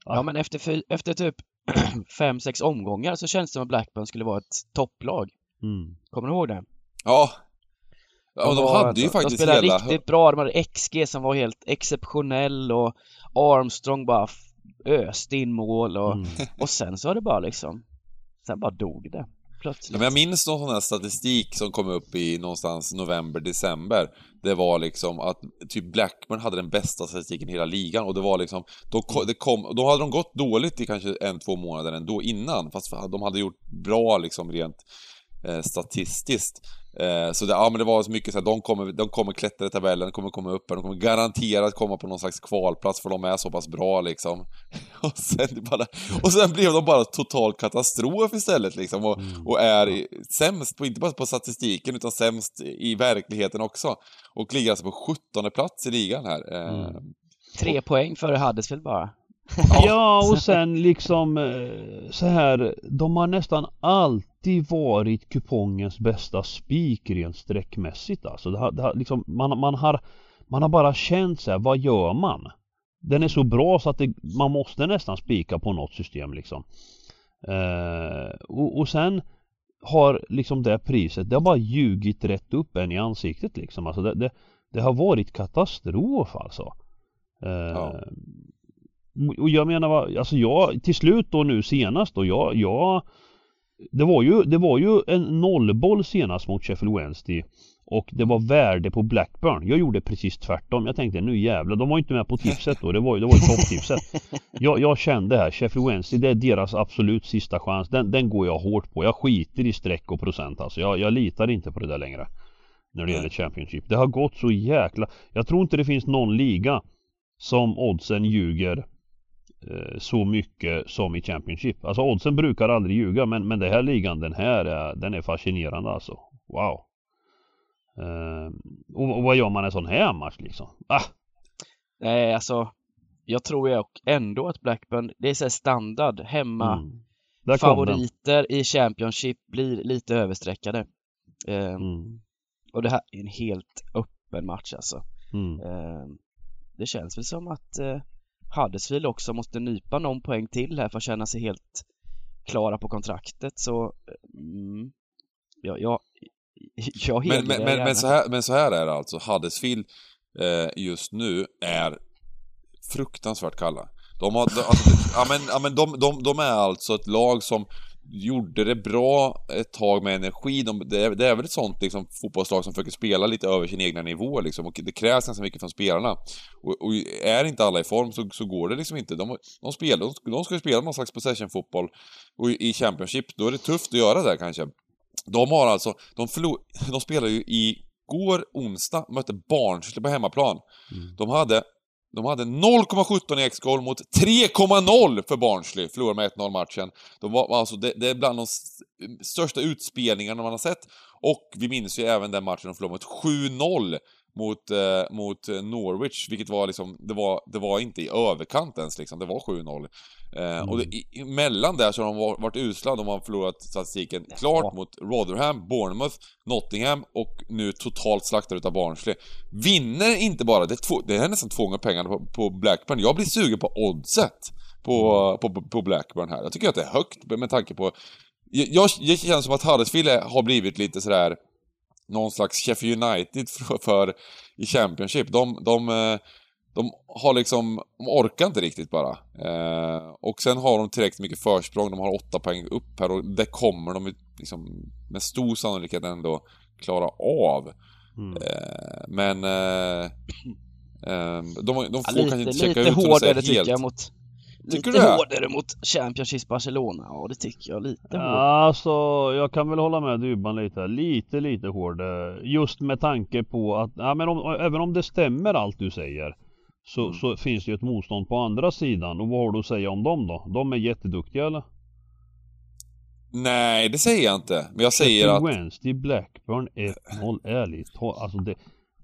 Ja, men efter, fy- efter typ fem, sex omgångar så känns det som att Blackburn skulle vara ett topplag. Mm. Kommer du ihåg det? Ja. Ja, de var- hade ju de, faktiskt De spelade hela... riktigt bra, de hade XG som var helt exceptionell och Armstrong bara öste in mål och, Mm. och sen så var det bara liksom, sen bara dog det Ja, plötsligt. men jag minns någon sån här statistik som kom upp i någonstans november, december. Det var liksom att typ Blackburn hade den bästa statistiken i hela ligan och det var liksom, då, ko- det kom, då hade de gått dåligt i kanske en, två månader ändå innan, fast de hade gjort bra liksom rent eh, statistiskt. Eh, så det, ja men det var så mycket så här, de kommer, de kommer klättra i tabellen, de kommer komma upp, de kommer garanterat komma på någon slags kvalplats för de är så pass bra liksom. Och sen, bara, och sen blev de bara total katastrof istället liksom och, och är i- sämst, på, inte bara på statistiken utan sämst i verkligheten också. Och ligger alltså på 17 plats i ligan här. Eh, Mm. Tre poäng före Huddersfield bara. Ja och sen liksom eh, så här De har nästan alltid varit kupongens bästa spik rent streckmässigt alltså. Det har, det har, liksom, man, man, har, man har bara känt så här, vad gör man? Den är så bra så att det, man måste nästan spika på något system liksom. Eh, och, och sen har liksom det priset, det har bara ljugit rätt upp en i ansiktet liksom. Alltså det, det, det har varit katastrof alltså. Eh, Ja. och jag menar alltså jag, till slut då nu senast då, jag, jag det var ju, det var ju en nollboll senast mot Sheffield Wednesday och det var värde på Blackburn. Jag gjorde precis tvärtom. Jag tänkte nu jävlar, de var ju inte med på tipset då. Det var ju, det var ju topptipset. Jag, jag kände här, Sheffield Wednesday, det är deras absolut sista chans. Den, den går jag hårt på. Jag skiter i streck och procent alltså. Jag, jag litar inte på det där längre. När det gäller Championship. Det har gått så jäkla... Jag tror inte det finns någon liga som oddsen ljuger så mycket som i Championship. Alltså oddsen brukar aldrig ljuga men, men det här ligan den här är, den är fascinerande alltså. Wow. Eh, och, och vad gör man en sån här match liksom? Ah, Nej, alltså jag tror ju ändå att Blackburn, det är så standard hemma mm. Favoriter i Championship blir lite överstreckade. Eh, Mm. Och det här är en helt öppen match alltså. Mm. Eh, det känns väl som att eh, Huddersfield också måste nypa någon poäng till här för att känna sig helt klara på kontraktet så mm, ja, jag, jag Men, men, men, men, så här, men så här är det alltså, Huddersfield eh, just nu är fruktansvärt kalla. De har, alltså, ja men, ja, men de, de, de är alltså ett lag som gjorde det bra ett tag med energi. De, det, är, det är väl ett sånt liksom, fotbollslag som försöker spela lite över sin egna nivå liksom, och det krävs ganska mycket från spelarna. Och, och är inte alla i form så, så går det liksom inte. De, de, spelar, de, de ska ju spela någon slags possession-fotboll och i, i Championship, då är det tufft att göra det kanske. De har alltså, de, förlor, de spelar ju i går onsdag, mötte Barnsley på hemmaplan. Mm. De hade de hade 0,17 i X-goal mot 3,0 för Barnsley. Förlorade med 1-0 matchen. De var, alltså, det, det är bland de största utspelningarna man har sett. Och vi minns ju även den matchen de förlorade mot 7-0 mot, eh, mot Norwich, vilket var liksom, det var, det var inte i överkant ens liksom, det var 7-0. Eh, Mm. Och det, i- emellan där så har de var- varit usla, de har förlorat statistiken klart Ja. mot Rotherham, Bournemouth, Nottingham och nu totalt slaktade utav Barnsley. Vinner inte bara, det är, två, det är nästan två gånger pengarna på, på Blackburn. Jag blir sugen på oddset på, på, på Blackburn här. Jag tycker att det är högt med tanke på... Jag, jag, det känns som att Huddersfield har blivit lite sådär någon slags Sheffield United för, för i Championship. De, de, eh, de har liksom, de orkar inte riktigt bara. Eh, och sen har de tillräckligt mycket försprång, de har åtta poäng upp här och det kommer de liksom med stor sannolikhet ändå klara av. Mm. Eh, men eh, eh, de, de får Ja, kanske lite, inte checka lite ut hårdare säger, tycker helt. jag mot... Tycker lite du det? hårdare mot Championships Barcelona, ja det tycker jag. Lite hårdare. Ja, alltså jag kan väl hålla med Dybban lite. Lite, lite hård. eh, Just med tanke på att, ja men om, även om det stämmer allt du säger. Så, Mm. så finns det ju ett motstånd på andra sidan. Och vad har du att säga om dem då? De är jätteduktiga eller? Nej, det säger jag inte. Men jag säger att... Wednesday, Blackburn 1-0, ärligt Alltså det,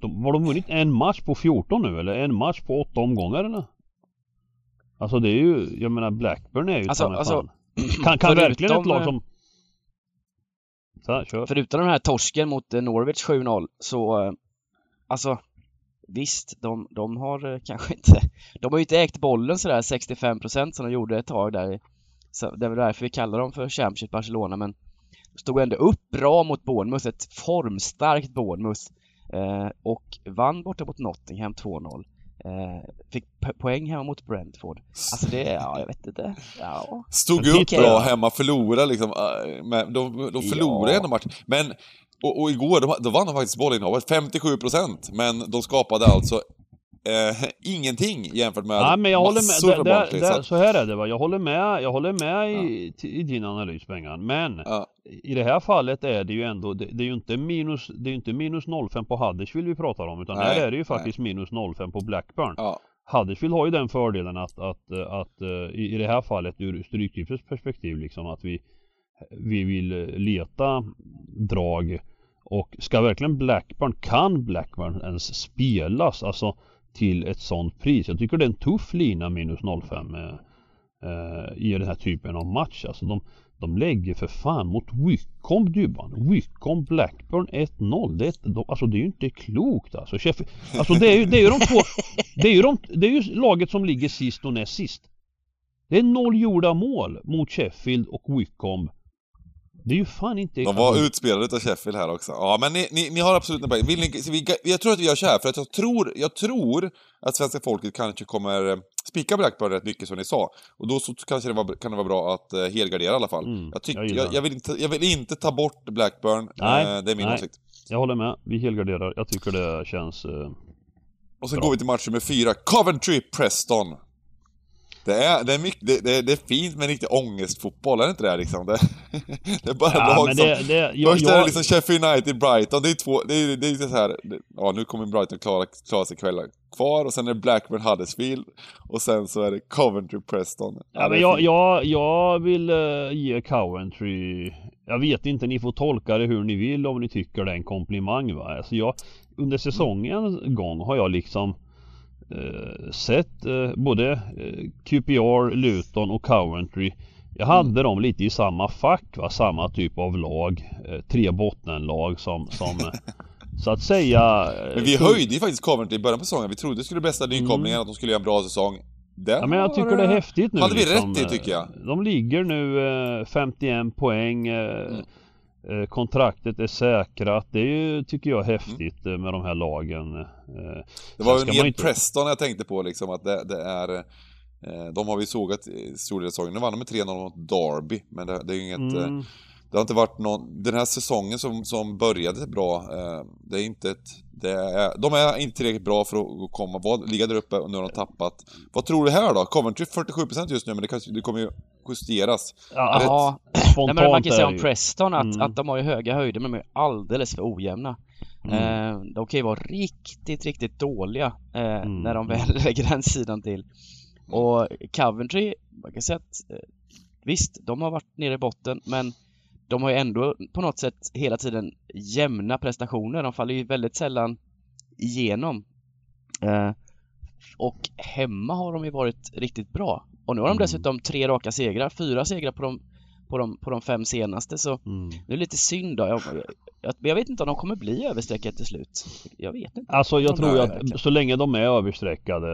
de, har de vunnit en match på 14 nu eller? En match på 8 omgångar eller? Alltså det är ju, jag menar Blackburn är ju Alltså- alltså. Kan, kan verkligen ett lag eh, som... Så här, kör. Förutom den här torsken mot eh, Norwich 7-0 så, eh, alltså visst, de, de har kanske inte, de har ju inte ägt bollen sådär 65% som de gjorde ett tag där. Så det är väl därför vi kallar dem för Championship Barcelona men stod ändå upp bra mot Bournemouth, ett formstarkt Bournemouth eh, och vann borta mot Nottingham 2-0. Eh, fick po- poäng hemma mot Brentford. Alltså det, ja jag vet inte. Ja. Stod upp bra hemma, förlorade liksom. äh, Men de, de förlorade Ja. ändå matchen. Men, och, och igår, då, då vann de faktiskt bollinnehavet, 57%. Men de skapade alltså eh, ingenting jämfört med Nej men jag håller massor med, för där, där, där, att- så här är det va. Jag håller med, jag håller med i, i din analys Bengan. Men Ja, i det här fallet är det ju ändå, det, det är ju inte minus, det är inte minus 05 på Huddersfield vi pratar om. Utan Nej, här är det ju faktiskt minus 05 på Blackburn. ja. Huddersfield har ju den fördelen att, att, eh, att eh, i i det här fallet ur Stryktipsets perspektiv liksom att vi vi vill eh, leta drag och ska verkligen Blackburn, kan Blackburn ens spelas alltså till ett sånt pris? Jag tycker det är en tuff lina minus 05 eh, eh, i den här typen av match. Alltså de, de lägger för fan mot Wycombe Dybban. Wycombe Blackburn 1-0. Det, är de, alltså det är ju inte klokt alltså. Chef, alltså det är ju, det är ju de två det är, ju de, det är ju laget som ligger sist och näst sist. Det är noll gjorda mål mot Sheffield och Wycombe. Det är ju fan inte... De var utspelade utav Sheffield här också. Ja, men ni, ni, ni har absolut en poäng. Vill ni, vi, jag tror att vi gör så här, för att jag tror, jag tror att svenska folket kanske kommer eh, spika Blackburn rätt mycket som ni sa. Och då så kanske det var, kan det vara bra att uh, helgardera i alla fall. Mm, jag, tycker, jag jag, jag, vill inte, jag vill inte ta bort Blackburn. Nej, eh, det är min nej. åsikt. Jag håller med. Vi helgarderar. Jag tycker det känns... eh, Och sen Bra. går vi till match nummer fyra. Coventry Preston. Det är, det är, mycket, det, det, det är fint med riktig ångestfotboll, är det inte det liksom? Det, det är bara Ja, lag som... det, jag, Först är det jag, liksom Sheffield United, Brighton, det är två, det är, det är så här, ja nu kommer Brighton klara, klara sig kvällar kvar och sen är det Blackburn Huddersfield och sen så är det Coventry Preston. ja, det men jag, jag, jag vill eh, ge Coventry... Jag vet inte, ni får tolka det hur ni vill om ni tycker det är en komplimang va. Alltså jag, under säsongens gång har jag liksom sett eh, både eh, QPR, Luton och Coventry. Jag hade Mm. dem lite i samma fack va, samma typ av lag. Eh, tre bottenlag som, som eh, så att säga... eh, Men vi höjde ju faktiskt Coventry i början på säsongen, vi trodde det skulle bli bästa nykomlingar, att de skulle göra en bra säsong. Det Mm. Ja men jag tycker det är häftigt nu Hade vi liksom. rätt i, tycker jag. De ligger nu eh, 51 poäng eh, Mm. Eh, Kontraktet är säkrat. Det är ju, tycker jag, Mm. häftigt eh, med de här lagen. eh. Det var ju mer inte- Preston jag tänkte på liksom, att det, det är... De har vi sågat i stor del av säsongen. Nu vann de med 3-0 mot Derby, men det, det är ju inget... Mm. Det har inte varit någon... Den här säsongen som, som började bra, eh, det är inte ett... Det är, de är inte tillräckligt bra för att komma, var, ligga där uppe och nu har de tappat. Vad tror du här då? Coventry 47% just nu, men det, kanske, det kommer ju justeras. Ja, Ja, Nej, men man kan säga om. Preston att, Mm. att de har ju höga höjder men de är alldeles för ojämna. Eh, de kan ju vara riktigt, riktigt dåliga eh, Mm. när de väl lägger den sidan till. Och Coventry, man kan säga att eh, visst, de har varit nere i botten men de har ju ändå på något sätt hela tiden jämna prestationer. De faller ju väldigt sällan igenom. Eh, och hemma har de ju varit riktigt bra. Och nu har de Mm. dessutom tre raka segrar, fyra segrar på de, på de, på de fem senaste så Mm. det är lite synd då. Jag, jag, jag vet inte om de kommer bli överstreckade till slut. Jag vet inte. Alltså jag De tror är verkligen. att så länge de är överstreckade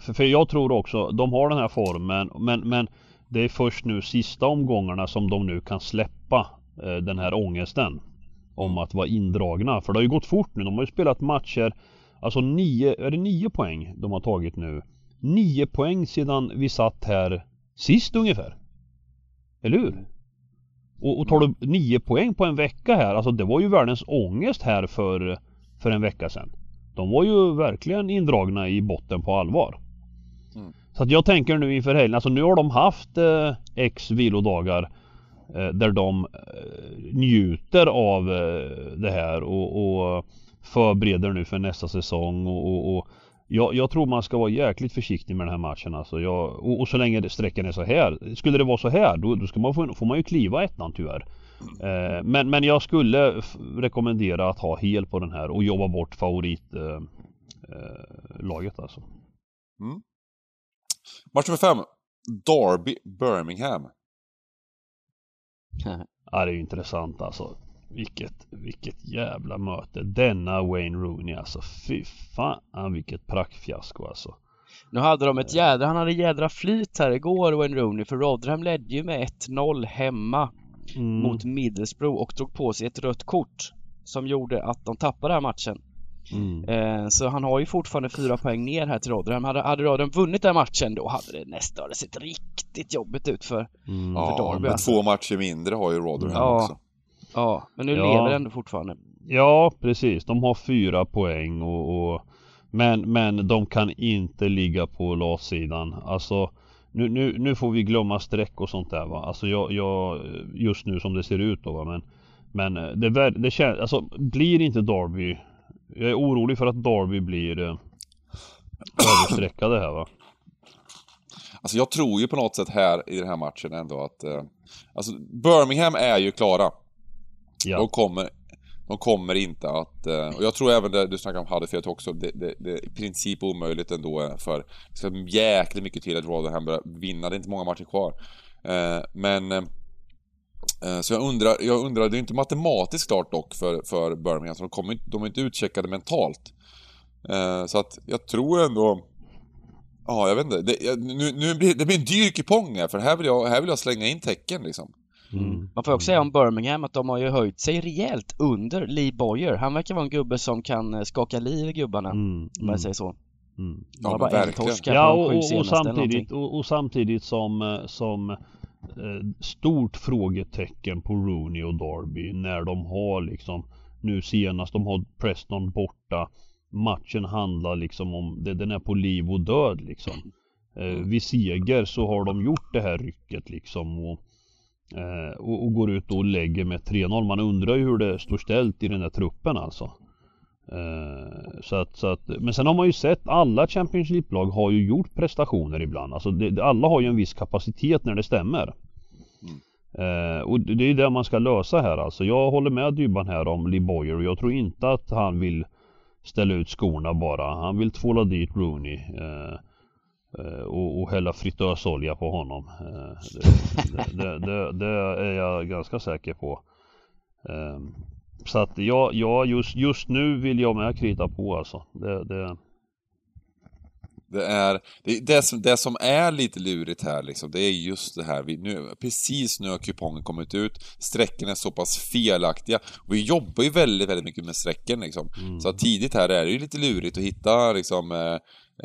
för, för jag tror också, de har den här formen men, men det är först nu sista omgångarna som de nu kan släppa eh, den här ångesten om att vara indragna. För det har ju gått fort nu. De har ju spelat matcher Alltså nio, är det nio poäng de har tagit nu? Nio poäng sedan vi satt här sist ungefär. Eller hur? Och, och tar du nio poäng på en vecka här, alltså det var ju världens ångest här för, för en vecka sedan. De var ju verkligen indragna i botten på allvar. Mm. Så att jag tänker nu inför helgen, alltså nu har de haft eh, X vilodagar Eh, där de eh, njuter av eh, det här och, och förbereder nu för nästa säsong och, och, och jag, jag tror man ska vara jäkligt försiktig med den här matchen alltså. Jag, och, och så länge sträckan är så här. Skulle det vara så här då, då ska man få, får man ju kliva ettan tyvärr. Eh, men, men jag skulle rekommendera att ha hel på den här och jobba bort favoritlaget eh, eh, laget alltså. Mm. Match nummer fem. Derby Birmingham. Ja det är ju intressant alltså. Vilket, vilket jävla möte. Denna Wayne Rooney alltså. Fy fan vilket praktfiasko alltså. Nu hade de ett jädra, han hade jädra flyt här igår Wayne Rooney för Rotherham ledde ju med 1-0 hemma Mm. mot Middlesbrough och drog på sig ett rött kort som gjorde att de tappade den här matchen. Mm. Eh, så han har ju fortfarande fyra poäng ner här till Rotherham. Hade, hade Rotherham vunnit den matchen då hade det nästa hade sett riktigt jobbigt ut för Mm. Ja, Derby, men alltså. två matcher mindre har ju Rotherham Ja. också. Ja, men nu Ja. lever det ändå fortfarande. Ja precis, de har fyra poäng och, och men, men de kan inte ligga på latsidan. Alltså nu, nu, nu får vi glömma streck och sånt där va. Alltså jag, jag just nu som det ser ut då va. Men, men eh, det, ver- det känns, alltså blir inte Derby Jag är orolig för att Derby blir eh, överstreckade här va. Alltså jag tror ju på något sätt här i den här matchen ändå att... Eh, alltså Birmingham är ju klara. De Ja. kommer, de kommer inte att... Eh, och jag tror även det du snackade om Huddersfield också, det, det, det är i princip omöjligt ändå eh, för... Det ska jäkligt mycket till att Rotherham börjar vinna, det är inte många matcher kvar. Eh, men... Eh, så jag undrar, jag undrar, det är inte matematiskt klart dock för, för Birmingham, så de, kommer, inte- de är inte utcheckade mentalt. Eh, så att jag tror ändå... Ja, jag vet inte. Det, nu, nu blir, det blir en dyr kupong här, för här vill jag, här vill jag slänga in tecken liksom. Mm. Man får också säga om Birmingham att de har ju höjt sig rejält under Lee Boyer. Han verkar vara en gubbe som kan eh, skaka liv i gubbarna, Mm. om jag säger så. Mm. Ja, bara en verkligen. Ja och, och, och samtidigt, och, och samtidigt som, som Eh, stort frågetecken på Rooney och Darby när de har liksom nu senast, de har Preston borta matchen handlar liksom om, det, den är på liv och död liksom. Eh, vid seger så har de gjort det här rycket liksom och, eh, och, och går ut och lägger med 3-0. Man undrar ju hur det står ställt i den där truppen alltså. Eh, så att, så att, men sen har man ju sett alla Champions League-lag har ju gjort prestationer ibland. Alltså det, alla har ju en viss kapacitet när det stämmer. Eh, och det är det man ska lösa här alltså. Jag håller med Dybban här om Lee Boyer och jag tror inte att han vill ställa ut skorna bara. Han vill tvåla dit Rooney. Eh, eh, och, och hälla fritösolja på honom. Eh, det, det, det, det är jag ganska säker på. Så att ja, ja just, just nu vill jag med krita på alltså. Det, det, Det är, det, det, som, det som är lite lurigt här liksom, det är just det här, vi, nu, precis nu har kupongen kommit ut, strecken är så pass felaktiga. Vi jobbar ju väldigt, väldigt mycket med strecken liksom. Så att tidigt här är det ju lite lurigt att hitta liksom, eh,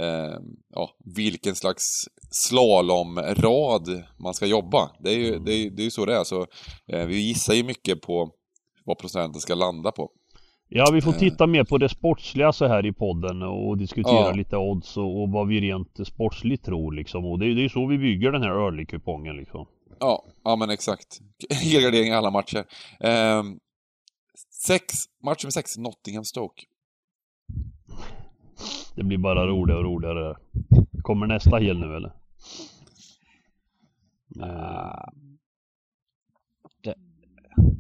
eh, ja, vilken slags slalomrad man ska jobba. Det är ju, det är, det är så det är, så eh, vi gissar ju mycket på vad procenten ska landa på. Ja vi får titta mer på det sportsliga så här i podden och diskutera Ja. lite odds och, och vad vi rent sportsligt tror liksom. Och det, är- är så vi bygger den här early-kupongen liksom. Ja, ja men exakt. Helgardering i alla matcher. Ehm, Sex, match nummer sex, Nottingham Stoke. Det blir bara roligare och roligare. Kommer nästa hel nu eller? Eh, det-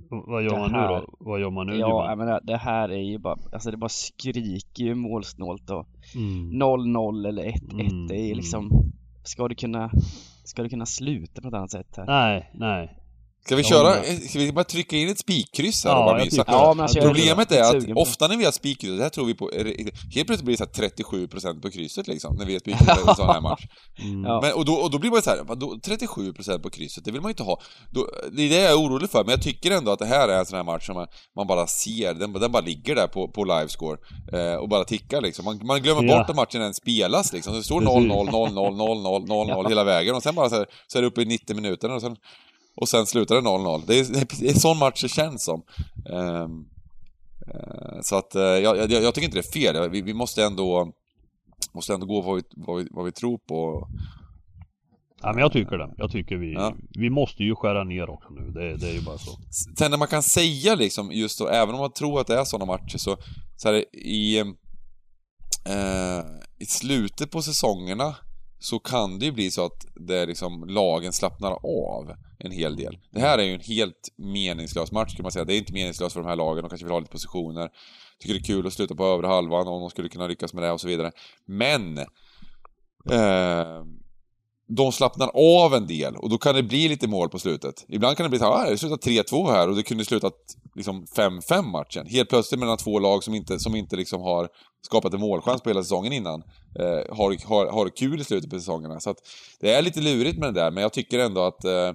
vad gör man nu då? Vad gör man nu ja, jag menar, det här är ju bara, alltså det bara skriker ju målsnålt. Mm. 0-0 eller 1-1, Mm, det är mm. liksom, ska du kunna, ska du kunna sluta på ett annat sätt här? Nej, nej. Ska vi köra, undrar. ska vi bara trycka in ett spikkryss här Ja, och bara visa? Ja, men alltså, Problemet är att ofta när vi har spikkryss, det här tror vi på, helt plötsligt blir det så här 37% på krysset liksom, när vi har spikkryss i en sån här match. Mm. Men, och, då, och då blir man så här, vadå, 37% på krysset, det vill man ju inte ha. Då, det är det jag är orolig för, men jag tycker ändå att det här är en sån här match som man, man bara ser, den, den bara ligger där på, på livescore eh, och bara tickar liksom. Man, man glömmer Ja. bort att matchen ens spelas liksom. Så det står Precis. 0-0, 0-0, 0-0, 0-0 hela vägen och sen bara så, här, så är det uppe i 90 minuter och sen, och sen slutar det 0-0. Det är, det är sån match det känns som. Ehm, eh, så att eh, jag, jag, jag tycker inte det är fel. Vi, vi måste ändå måste ändå gå vad vi, vad vi, vad vi tror på. Ja, men jag tycker det. Jag tycker vi, Ja. vi måste ju skära ner också nu. Det, det är ju bara så. Sen när man kan säga liksom just då, även om man tror att det är sådana matcher så, så här, i, eh, i slutet på säsongerna så kan det ju bli så att det liksom lagen slappnar av en hel del. Det här är ju en helt meningslös match kan man säga. Det är inte meningslöst för de här lagen, de kanske vill ha lite positioner. Tycker det är kul att sluta på övre halvan om de skulle kunna lyckas med det och så vidare. Men eh, de slappnar av en del och då kan det bli lite mål på slutet. Ibland kan det bli så här, ah, det slutar 3-2 här och det kunde slutat liksom 5-5 matchen. Helt plötsligt mellan två lag som inte, som inte liksom har skapat en målchans på hela säsongen innan. Eh, har, har, har kul i slutet på säsongerna. Så att det är lite lurigt med det där, men jag tycker ändå att, eh,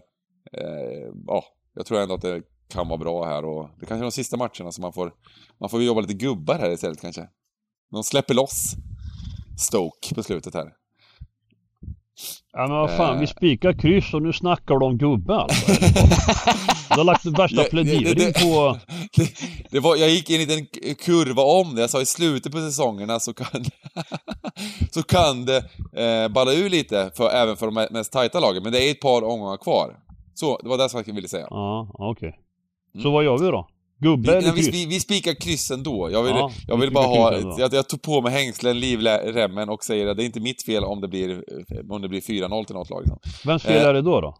eh, ja, jag tror ändå att det kan vara bra här och det kanske är de sista matcherna som man får, man får jobba lite gubbar här istället kanske. De släpper loss Stoke på slutet här. Ja men vad fan, Eh. vi spikar kryss och nu snackar du om gubbe alltså. Du har lagt värsta Ja, ja, plädering det- på... Det, det var, jag gick in i en kurva om det, jag sa i slutet på säsongerna så kan, så kan det eh, balla ur lite, för, även för de mest tajta lagen, men det är ett par omgångar kvar. Så, det var det som jag ville säga. Ja, okej. Så Mm. vad gör vi då? Gubbe Vi, eller kryss? vi, vi spikar kryssen då. Jag vill, Ja, jag vi vill bara ha... Jag, jag tog på mig hängslen, livremmen och säger att det är inte mitt fel om det blir, om det blir 4-0 till något lag. Liksom. Vems fel eh, är det då då?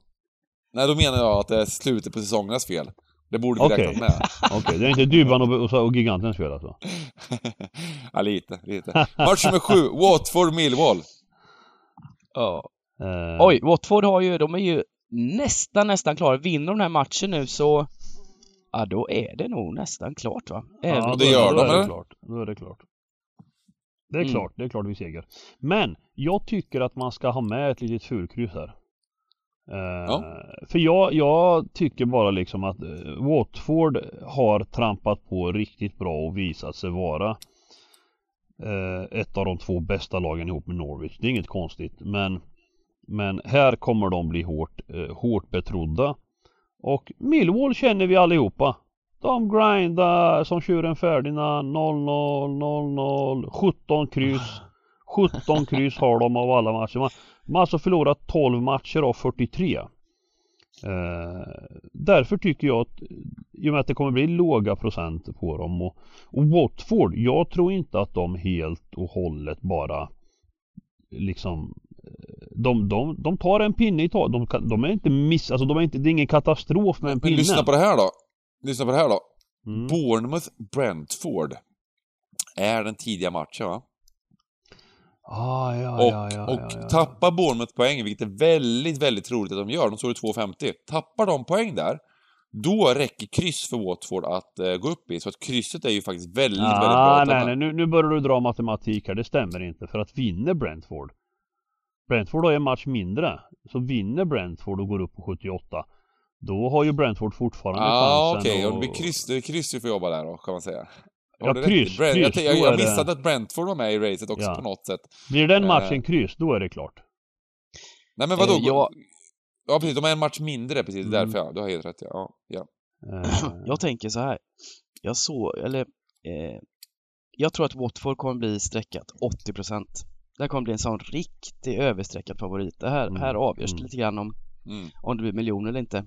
Nej, då menar jag att det är slutet på säsongernas fel. Det borde vi Okej. räknat med. Okej, det är inte Dybban och, och, och Gigantens fel alltså? ja, lite, lite. Match nummer sju, Watford-Millwall. Ja. Eh, Oj, Watford har ju, de är ju nästan, nästan klara. Vinner de den här matchen nu så, ja då är det nog nästan klart va? Även Ja, det då, gör då de, är det klart. Då är det klart. Det är Mm. klart, det är klart vi seger. Men jag tycker att man ska ha med ett litet fulkryss här. Eh, För jag, jag tycker bara liksom att eh, Watford har trampat på riktigt bra och visat sig vara eh, ett av de två bästa lagen ihop med Norwich. Det är inget konstigt men men här kommer de bli hårt, hårt betrodda. Och Millwall känner vi allihopa. De grindar som tjuren Ferdinand 0-0, 0-0, 17 kryss. 17 kryss har de av alla matcher. Man, man har alltså förlorat 12 matcher av 43. Eh, därför tycker jag att i och med att det kommer bli låga procent på dem och, och Watford, jag tror inte att de helt och hållet bara liksom de, de, de tar en pinne i taget. De, de är inte miss, alltså de är inte, det är ingen katastrof med en Men pinne. lyssna på det här då. Lyssna på det här då. Mm. Bournemouth-Brentford är den tidiga matchen va? Ah, ja, och ja, ja, och ja, ja. tappar Bournemouth poäng, vilket är väldigt, väldigt troligt att de gör, de står i 2,50. Tappar de poäng där, då räcker kryss för Watford att eh, gå upp i. Så att krysset är ju faktiskt väldigt, väldigt bra Ah, nej, nej, nu, nu börjar du dra matematik här. Det stämmer inte. För att vinner Brentford Brentford har en match mindre. Så vinner Brentford och går upp på 78 Då har ju Brentford fortfarande Ja, ah, chansen okej. att- och Det blir kryss, kryss vi får jobba där då, kan man säga. Ja, kryss, Brent- jag, kryss, jag, då jag är det- missade att Brentford var med i racet också Ja. på något sätt. Blir den Eh. matchen kryss, då är det klart. Nej men vadå? Eh, jag- Ja precis, de har en match mindre precis, Mm. därför ja. Du har helt rätt ja. ja, ja. Eh, Jag tänker så här. Jag såg, eller eh, jag tror att Watford kommer bli streckat 80%. Det här kommer bli en sån riktig överstreckad favorit. Det här, Mm, här avgörs mm. lite grann om, Mm. om det blir miljoner eller inte.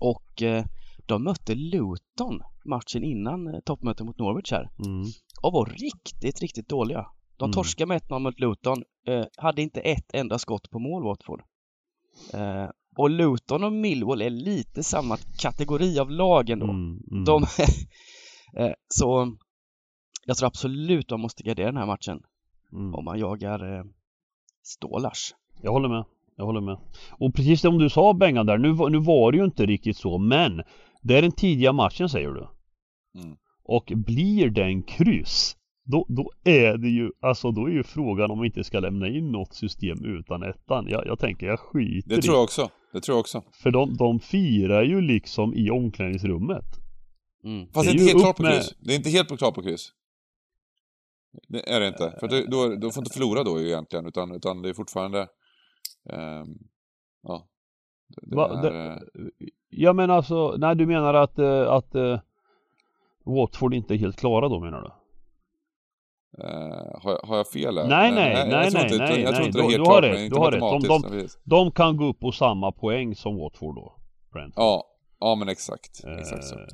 Och eh, De mötte Luton matchen innan eh, toppmötet mot Norwich här Mm. och var riktigt, riktigt dåliga. De Mm. torskade med 1-0 mot Luton, eh, hade inte ett enda skott på mål Watford. Eh, och Luton och Millwall är lite samma kategori av lag ändå. Mm. Mm. De, eh, så jag tror absolut de måste gardera den här matchen Mm. om man jagar eh, Stålars. Jag håller med. Jag håller med. Och precis som du sa Bengan där, nu, nu var det ju inte riktigt så men Det är den tidiga matchen säger du. Mm. Och blir den kryss då, då är det ju, alltså då är ju frågan om vi inte ska lämna in något system utan ettan. Jag, jag tänker jag skiter Det tror jag också. Det tror jag också. För de, de firar ju liksom i omklädningsrummet. Mm. Fast Det det är är inte helt klart på med- kryss. Det är inte helt klart på kryss. Det är det inte. För det, då, då får inte förlora då egentligen, utan, utan det är fortfarande... ehm, ja. Det, Va, är, det- eh, Ja men alltså, nej du menar att, eh, att eh, Watford inte är helt klara då menar du? eh, har, jag- har jag fel här? Nej, nej, nej, tror nej, inte, nej, Jag tror nej. inte det är Du- helt du har klart, rätt, men inte du har rätt. De- de-. De kan gå upp på samma poäng som Watford då? Brentford. Ja, ja men exakt. Exakt så. Eh,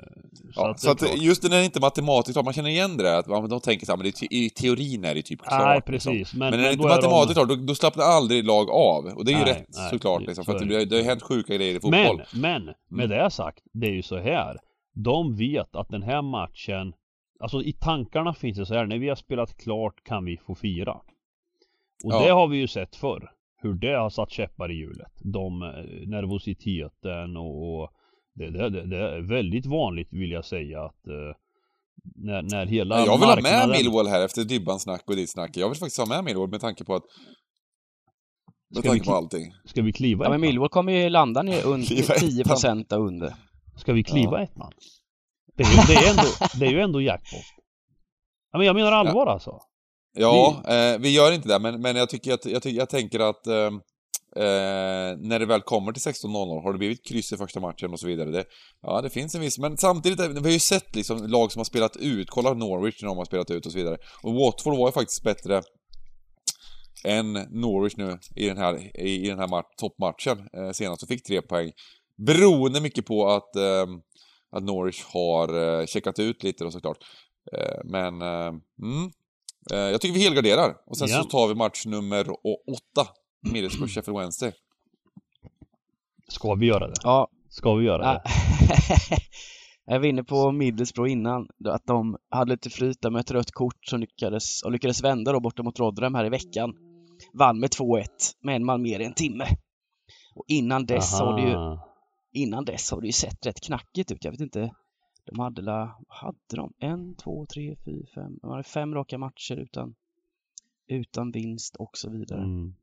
Ja, så är att just när det inte är matematiskt klart, man känner igen det där, att de tänker så här, men det i teorin är det typ klart. Nej liksom. precis. Men, Men, när det inte är matematiskt de... klart, då, då slappnar aldrig lag av. Och det är ju Nej, rätt nej, såklart liksom, för att det, det. har hänt sjuka grejer i fotboll. Men, men med Mm. det sagt, det är ju så här. De vet att den här matchen, alltså i tankarna finns det så här, när vi har spelat klart kan vi få fira. Och Ja. det har vi ju sett förr. Hur det har satt käppar i hjulet. De eh, nervositeten och det, det, det, är väldigt vanligt vill jag säga att eh, när, när hela jag vill ha med marknaden- Millwall här efter Dybbans snack och ditt snack. Jag vill faktiskt ha med Millwall med tanke på att... Med Ska vi tanke på allting. Ska vi kliva Ja men? Millwall kommer ju landa ner under Kliva ettan. 10% där under. Ska vi kliva Ja. ettan? Det är, ju, det, är ändå, det är ju ändå jackpot. Ja, men jag menar allvar alltså. Ja, eh, vi gör inte det, men, men jag, tycker att, jag, tycker, jag tänker att eh, eh, när det väl kommer till 16.00, har det blivit kryss i första matchen och så vidare? Det, ja, det finns en viss, men samtidigt, vi har ju sett liksom lag som har spelat ut, kolla Norwich när de har spelat ut och så vidare. Och Watford var ju faktiskt bättre än Norwich nu i den här, i, i den här match, toppmatchen eh, senast och fick tre poäng. Beroende mycket på att, eh, att Norwich har eh, checkat ut lite då såklart. Eh, men, eh, mm, eh, jag tycker vi helgarderar. Och sen Ja. så tar vi match nummer åtta. Middlesbrough Sheffield Wednesday. Ska vi göra det? Ja, Ska vi göra Ja. det? Jag var inne på Middlesbrough innan, att de hade lite flyt där med ett rött kort som lyckades, och lyckades vända då borta mot Rotherham här i veckan. Vann med 2-1 med en man mer i en timme. Och innan dess har det ju, Aha. innan dess har det ju sett rätt knackigt ut. Jag vet inte, de hade la, vad hade de? En, två, tre, fyra, fem, de hade fem raka matcher utan, utan vinst och så vidare. Mm.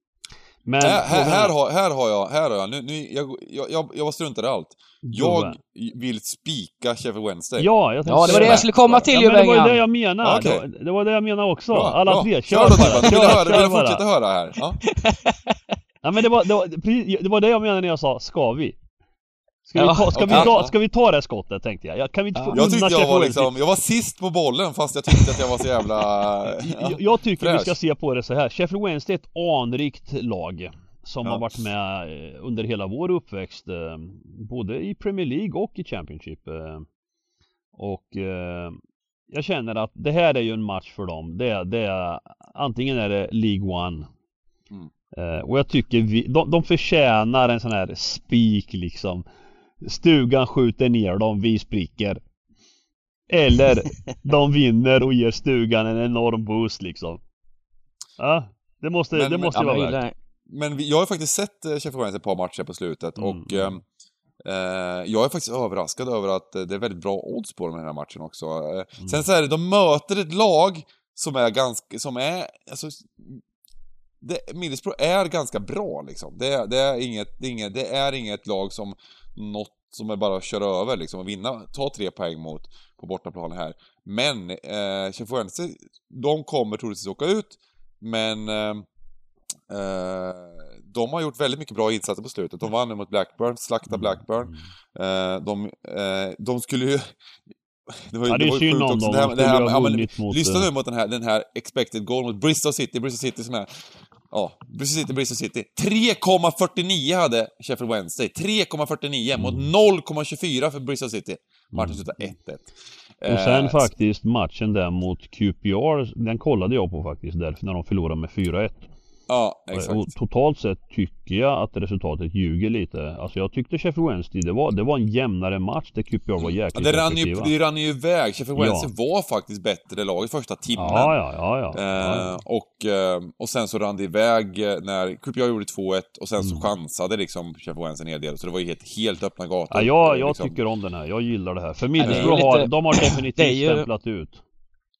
Men Här, här, här, har, här har jag, här har jag, nu, nu, jag, jag, jag, jag struntar i allt. Jag vill spika Sheffield Wednesday. Ja, jag tänkte Ja, det var det jag skulle komma till Ja, ju men det var Bengan. det jag menade. Ja, okej. det, var, det var det jag menade också. Bra, Alla bra. tre. Kör Kör då bara. Dybban, vill höra, vill fortsätta höra här? Ja. Ja, men det var, det, var, det var det jag menade när jag sa ska vi? Ska, Ja, vi, ta, ska, vi, okej. ta, ska vi ta det skottet tänkte jag? jag kan vi inte Ja. få Jag tyckte jag var liksom, jag var sist på bollen fast jag tyckte att jag var så jävla... Ja. Jag, jag tycker vi fräsch. ska se på det så här. Sheffield Wednesday är ett anrikt lag som Ja. har varit med eh, under hela vår uppväxt eh, både i Premier League och i Championship. eh. Och jag känner att det här är ju en match för dem. Det, är- det är, antingen är det League One Mm. och jag tycker vi, de, de förtjänar en sån här spik liksom. Stugan skjuter ner dem, vi spricker. Eller de vinner och ger stugan en enorm boost liksom. Ja, det måste, Men- det men- måste Ja, ju men vara värt. Men vi, jag har faktiskt sett eh, Sheffield Wednesday ett par matcher på slutet Mm, och ehm, eh, jag är faktiskt överraskad över att eh, det är väldigt bra odds på den här matchen också. Eh, Mm. Sen så är det, de möter ett lag som är ganska, som är, alltså, det, Middlesbrough är ganska bra liksom. Det, är- det, är inget, det, är inget, det är inget lag som något som är bara att köra över liksom och vinna, ta tre poäng mot på bortaplan här. Men eh, Wednesday, de kommer troligtvis åka ut, men eh, eh, de har gjort väldigt mycket bra insatser på slutet. De vann nu mot Blackburn, slakta Blackburn. Mm. Eh, de, eh, de skulle ju... Det var, ju- Ja, det är synd om dem. Det här- De det här- ja, men mot... Lyssna eh, nu mot den här, den här expected goal mot Bristol City, Bristol City som är... Ja, Bristol City, Bristol City. 3,49 hade Sheffield Wednesday. 3,49 mot 0,24 för Bristol City. Matchen slutade 1-1. Och sen Eh, faktiskt matchen där mot QPR, den kollade jag på faktiskt därför när de förlorade med 4-1. Ja, Och exakt. totalt sett tycker jag att resultatet ljuger lite. Alltså jag tyckte Sheffield Wednesday, det var, det var en jämnare match där QPR var Ja, jäkligt det, rann ju, det rann ju iväg. Sheffield Ja. Wednesday var faktiskt bättre lag i första timmen. Ja, ja, ja, ja. Eh, ja. och, eh, och sen så rann det iväg eh, när QPR gjorde 2-1 och sen så Mm. chansade liksom Sheffield Wednesday en hel del. Så det var ju helt, helt öppna gator. Ja, jag, jag liksom. tycker om den här. Jag gillar det här. För Middlesbrough lite- har, de har definitivt ju- stämplat ut.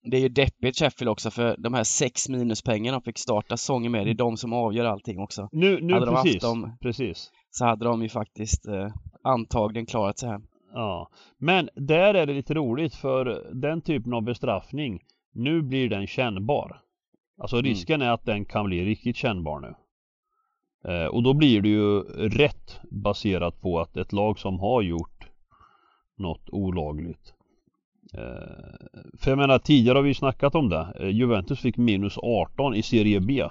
Det är ju deppigt Sheffield också för de här sex minuspengarna de fick starta säsongen med, det är de som avgör allting också. Nu, nu Hade de haft precis. dem- Precis. Så hade de ju faktiskt eh, antagligen klarat sig här. Ja. Men där är det lite roligt för den typen av bestraffning, nu blir den kännbar. Alltså Mm. risken är att den kan bli riktigt kännbar nu. Eh, och då blir det ju rätt baserat på att ett lag som har gjort något olagligt. Eh, för jag menar tidigare har vi snackat om det. Eh, Juventus fick minus 18 i Serie B. Eh,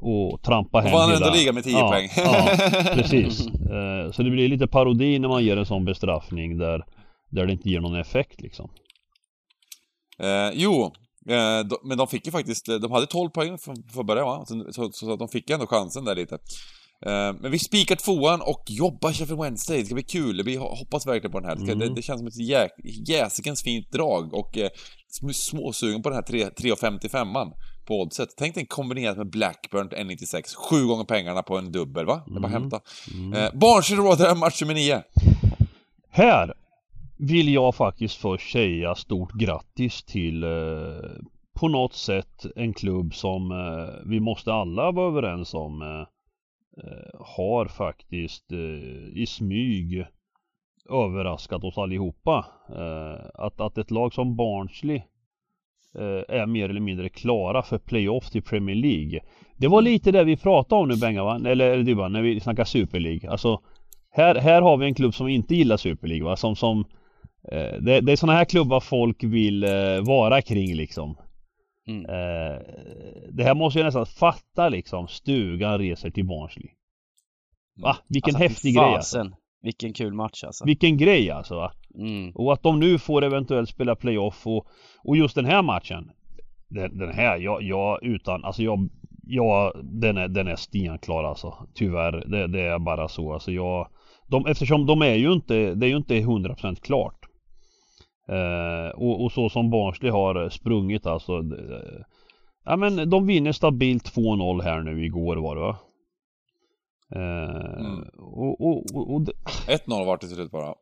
och trampa hem vann hela... ändå ligan med 10 ja, poäng. Ja, precis. Så det blir lite parodi när man ger en sån bestraffning där, där det inte ger någon effekt liksom. Eh, jo, men de fick ju faktiskt, de hade 12 poäng från början va? Så, så, så de fick ändå chansen där lite. Eh, men vi spikar tvåan och jobbar Sheffield Wednesday. Det ska bli kul. Vi hoppas verkligen på den här. Det, ska, Mm. det, det känns som ett jäk, jäsikens fint drag och eh, sm- småsugen på den här 3,55an på oddset. Tänk dig kombinerat med Blackburn 1,96. Sju gånger pengarna på en dubbel va? Det är bara att Mm. hämta. Eh, Barnsley Rotherham match nummer 9. Här vill jag faktiskt först säga stort grattis till eh, på något sätt en klubb som eh, vi måste alla vara överens om eh, Eh, har faktiskt eh, i smyg överraskat oss allihopa. Eh, att, att ett lag som Barnsley eh, är mer eller mindre klara för playoff till Premier League. Det var lite det vi pratade om nu Benga va? Eller, eller du va, när vi snackar Super League. Alltså här, här har vi en klubb som inte gillar Super League va? Som, som eh, det, det är sådana här klubbar folk vill eh, vara kring liksom. Mm. Eh, det här måste jag nästan fatta liksom. Stugan reser till Barnsley. Va? Vilken Alltså, häftig grej alltså. Vilken kul match alltså. Vilken grej alltså? Mm. Och att de nu får eventuellt spela playoff och, och just den här matchen Den, den här, jag, jag utan, alltså jag Ja, den är, den är stenklar alltså Tyvärr, det, det är bara så alltså jag de, Eftersom de är ju inte, det är ju inte 100% klart eh, och, och så som Barnsley har sprungit alltså det, Ja men de vinner stabilt 2-0 här nu igår var det va? Eh, Mm. och, och, och, och det- 1-0 vart det till slut bara.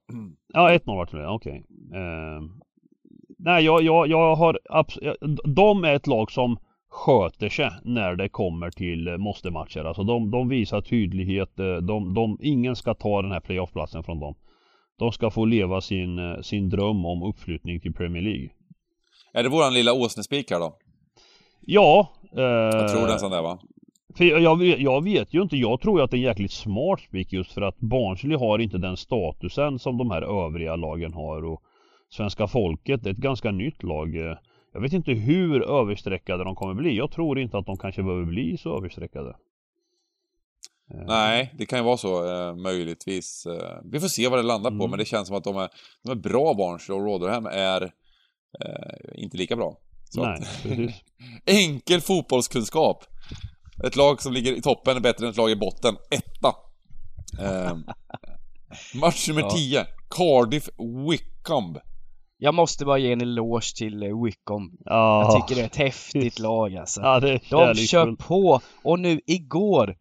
Ja, 1-0 vart det, okej. Eh, nej, jag, jag, jag har absolut... De är ett lag som sköter sig när det kommer till eh, måste-matcher. Alltså de, de visar tydlighet. eh, De, de, ingen ska ta den här playoff-platsen från dem. De ska få leva sin, eh, sin dröm om uppflyttning till Premier League. Är det våran lilla åsnespik här då? Ja. Eh, Jag tror sån där va? För jag, jag, vet- jag vet ju inte, jag tror ju att det är en jäkligt smart spik just för att Barnsley har inte den statusen som de här övriga lagen har och Svenska folket är ett ganska nytt lag. Eh, Jag vet inte hur överstreckade de kommer bli. Jag tror inte att de kanske behöver bli så överstreckade. Eh, Nej, det kan ju vara så, eh, möjligtvis. Eh, vi får se vad det landar på, Mm. men det känns som att de är, de är bra Barnsley och Rotherham är eh, inte lika bra. Så Nej, att, precis. enkel fotbollskunskap. Ett lag som ligger i toppen är bättre än ett lag i botten. Etta. Eh, match nummer Ja. 10. Cardiff Wycombe. Jag måste bara ge en eloge till eh, Wickham. Ja, Jag tycker det är ett häftigt lag alltså. ja, det är De kör på och nu igår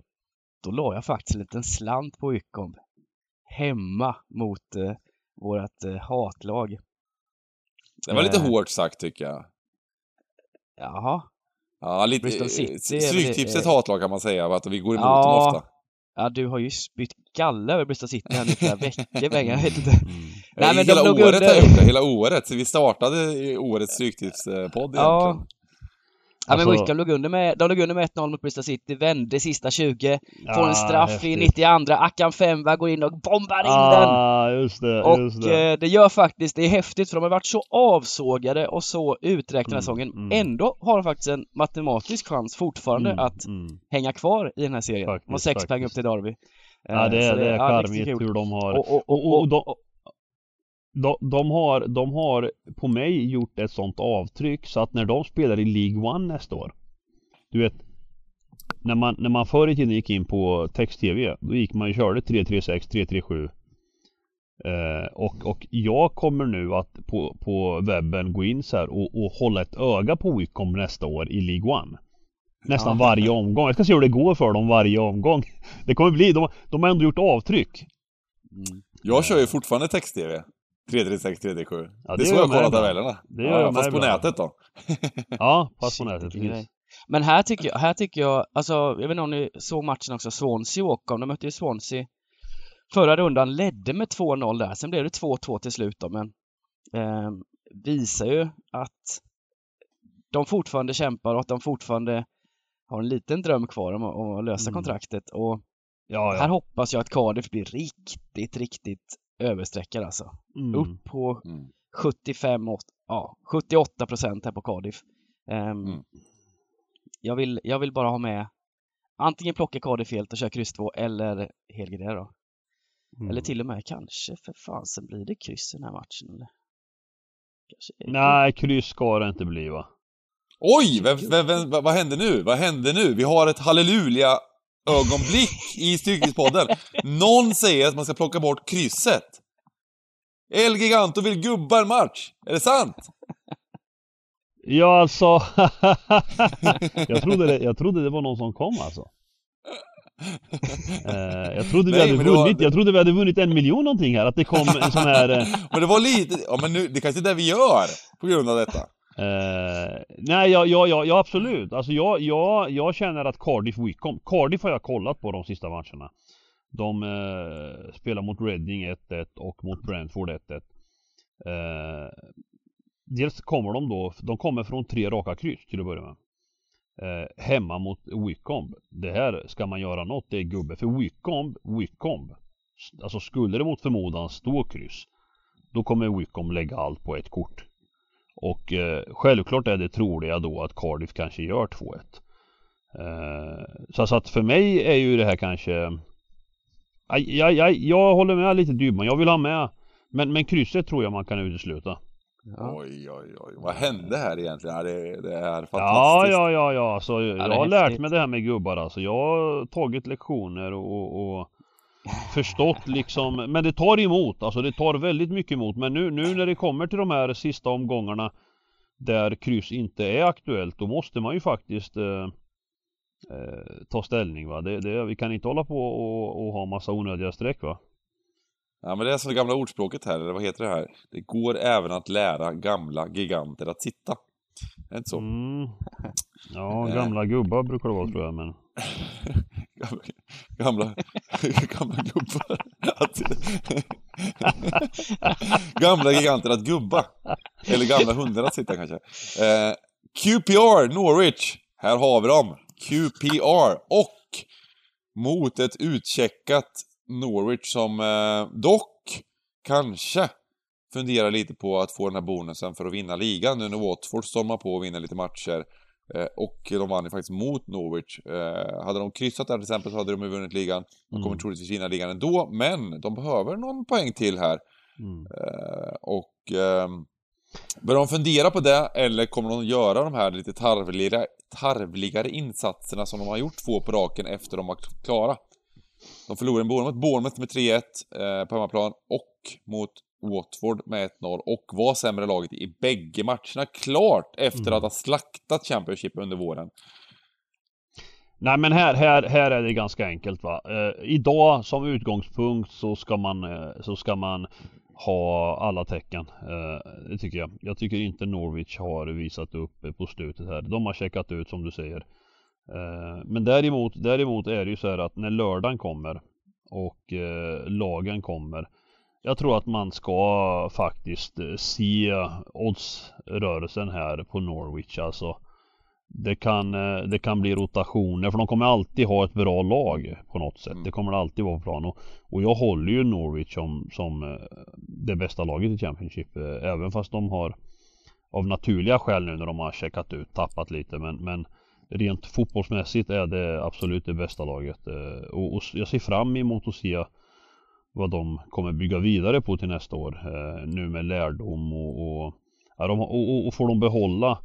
då la jag faktiskt en liten slant på Wickham. Hemma mot eh, vårat eh, hatlag. Det var lite Eh. hårt sagt tycker jag. Jaha. Ja, lite... Bristol City är väl- Stryktipset eh, hatlag kan man säga, att vi går emot Ja. dem ofta. Ja, du har ju spytt galla över Bristol City här nu flera veckor, Benga. Jag vet inte. Mm. Nej, men hela året under. har jag gjort det, hela året. Så vi startade årets Stryktipspodd egentligen. Ja men Alltså- Wickham låg under med, de låg under med 1-0 mot Bristol City, vände sista 20, får Ah, en straff häftigt. i 92, Akan Femba går in och bombar in den! Ah, just det, Och just det. eh, det gör faktiskt, det är häftigt för de har varit så avsågade och så uträknade den Mm, säsongen. mm. Ändå har de faktiskt en matematisk chans fortfarande Mm, att mm. hänga kvar i den här serien. de har sex poäng upp till Derby. Ja, det Eh, är, så det är ja, charmigt hur de har... Och, och, och och, de, har, de har på mig gjort ett sånt avtryck så att när de spelar i League One nästa år Du vet När man, när man förr i tiden gick in på text-tv Då gick man och körde 336, 337 eh, och, och jag kommer nu att på, på webben gå in så här och, och hålla ett öga på Wicom nästa år i League One Nästan Ja. varje omgång. Jag ska se hur det går för dem varje omgång. Det kommer bli, de, de har ändå gjort avtryck. Mm. Jag kör ju fortfarande text-tv. 336, 337. Ja, det det är så jag kollar tabellerna. Det gör ja, fast på bra. nätet då. Ja, fast på nätet. precis. Men här tycker jag, här tycker jag, alltså jag vet inte om ni såg matchen också, Swansea och Åkom, de mötte ju Swansea förra rundan, ledde med 2-0 där, sen blev det 2-2 till slut då, men eh, visar ju att de fortfarande kämpar och att de fortfarande har en liten dröm kvar om att, om att lösa Mm. kontraktet och Ja, här ja. hoppas jag att Cardiff blir riktigt, riktigt överstreckade alltså. Mm. Upp på Mm. 75, åt- ja, 78 procent här på Cardiff. Mm. jag, vill, jag vill bara ha med antingen plocka Cardiff helt och köra kryss 2 eller helgardera då. Mm. Eller till och med kanske för fasen blir det kryss i den här matchen eller? Nej, kryss ska det inte bli va? Oj! Vem, vem, vem, vad, hände nu? Vad hände nu? Vi har ett halleluja-ögonblick i Stryktipspodden. Någon säger att man ska plocka bort krysset. El Giganto vill gubba en match. Är det sant? Ja, alltså. jag, trodde det, jag trodde det var någon som kom alltså. Eh, jag trodde vi Nej, hade det var- vunnit, jag trodde vi hade vunnit en miljon någonting här. Att det kom en sån här... eh, Men det var lite... Ja, men nu, det kanske är det vi gör på grund av detta. Eh, nej, ja, ja, ja, ja absolut. Alltså jag, jag, jag känner att Cardiff Wickham, Cardiff har jag kollat på de sista matcherna. De eh, spelar mot Reading 1-1 och mot Brentford 1-1. Eh, dels kommer de då, de kommer från tre raka kryss till att börja med. Eh, hemma mot Wickham. Det här ska man göra något, det är gubbe. För Wickham, Wickham. Alltså skulle det mot förmodan stå kryss. Då kommer Wickham lägga allt på ett kort. Och eh, självklart är det troliga då att Cardiff kanske gör 2-1. Eh, så, så att för mig är ju det här kanske... Aj, aj, aj, jag håller med lite Dybban, jag vill ha med. Men, men krysset tror jag man kan utesluta. Ja. Oj, oj, oj. Vad hände här egentligen? Det, det är fantastiskt. Ja, ja, ja, ja. Så jag har lärt mig det här med gubbar alltså. Jag har tagit lektioner och, och förstått liksom. Men det tar emot. Alltså det tar väldigt mycket emot. Men nu, nu när det kommer till de här sista omgångarna där kryss inte är aktuellt. Då måste man ju faktiskt eh, eh, ta ställning va. Det, det, vi kan inte hålla på och, och ha massa onödiga streck va. Ja, men det är som det gamla ordspråket här, eller vad heter det här? Det går även att lära gamla giganter att sitta. Är det inte så? Mm. Ja, Eh. gamla gubbar brukar det vara tror jag men. Gamla, gamla gubbar. Att, gamla giganter att gubba. Eller gamla hundar att sitta kanske. Eh, QPR, Norwich. Här har vi dem. QPR. Och mot ett utcheckat Norwich som eh, dock kanske funderar lite på att få den här bonusen för att vinna ligan nu när Watford stormar på och vinner lite matcher. Eh, och de vann ju faktiskt mot Norwich. Eh, hade de kryssat där till exempel så hade de ju vunnit ligan. De kommer Mm. troligtvis vinna ligan ändå, men de behöver någon poäng till här. Mm. Eh, och ehm, börjar de fundera på det, eller kommer de göra de här lite tarvligare, tarvligare insatserna som de har gjort två på raken efter de var klara? De förlorade mot Bournemouth med 3-1 eh, på hemmaplan och mot Watford med 1-0 och var sämre laget i bägge matcherna. Klart efter Mm. att ha slaktat Championship under våren. Nej men här, här, här är det ganska enkelt va. Eh, idag som utgångspunkt så ska man, eh, så ska man ha alla tecken. Eh, det tycker jag. Jag tycker inte Norwich har visat upp på slutet här. De har checkat ut som du säger. Eh, men däremot, däremot är det ju så här att när lördagen kommer och eh, lagen kommer. Jag tror att man ska faktiskt eh, se oddsrörelsen här på Norwich alltså. det kan, eh, det kan bli rotationer för de kommer alltid ha ett bra lag på något sätt. Mm. Det kommer alltid vara på plan. Och, och jag håller ju Norwich som, som eh, det bästa laget i Championship. Även fast de har av naturliga skäl nu när de har checkat ut, tappat lite. Men, men rent fotbollsmässigt är det absolut det bästa laget. Och, och jag ser fram emot att se vad de kommer bygga vidare på till nästa år. eh, Nu med lärdom och, och, ja, de, och, och, får de behålla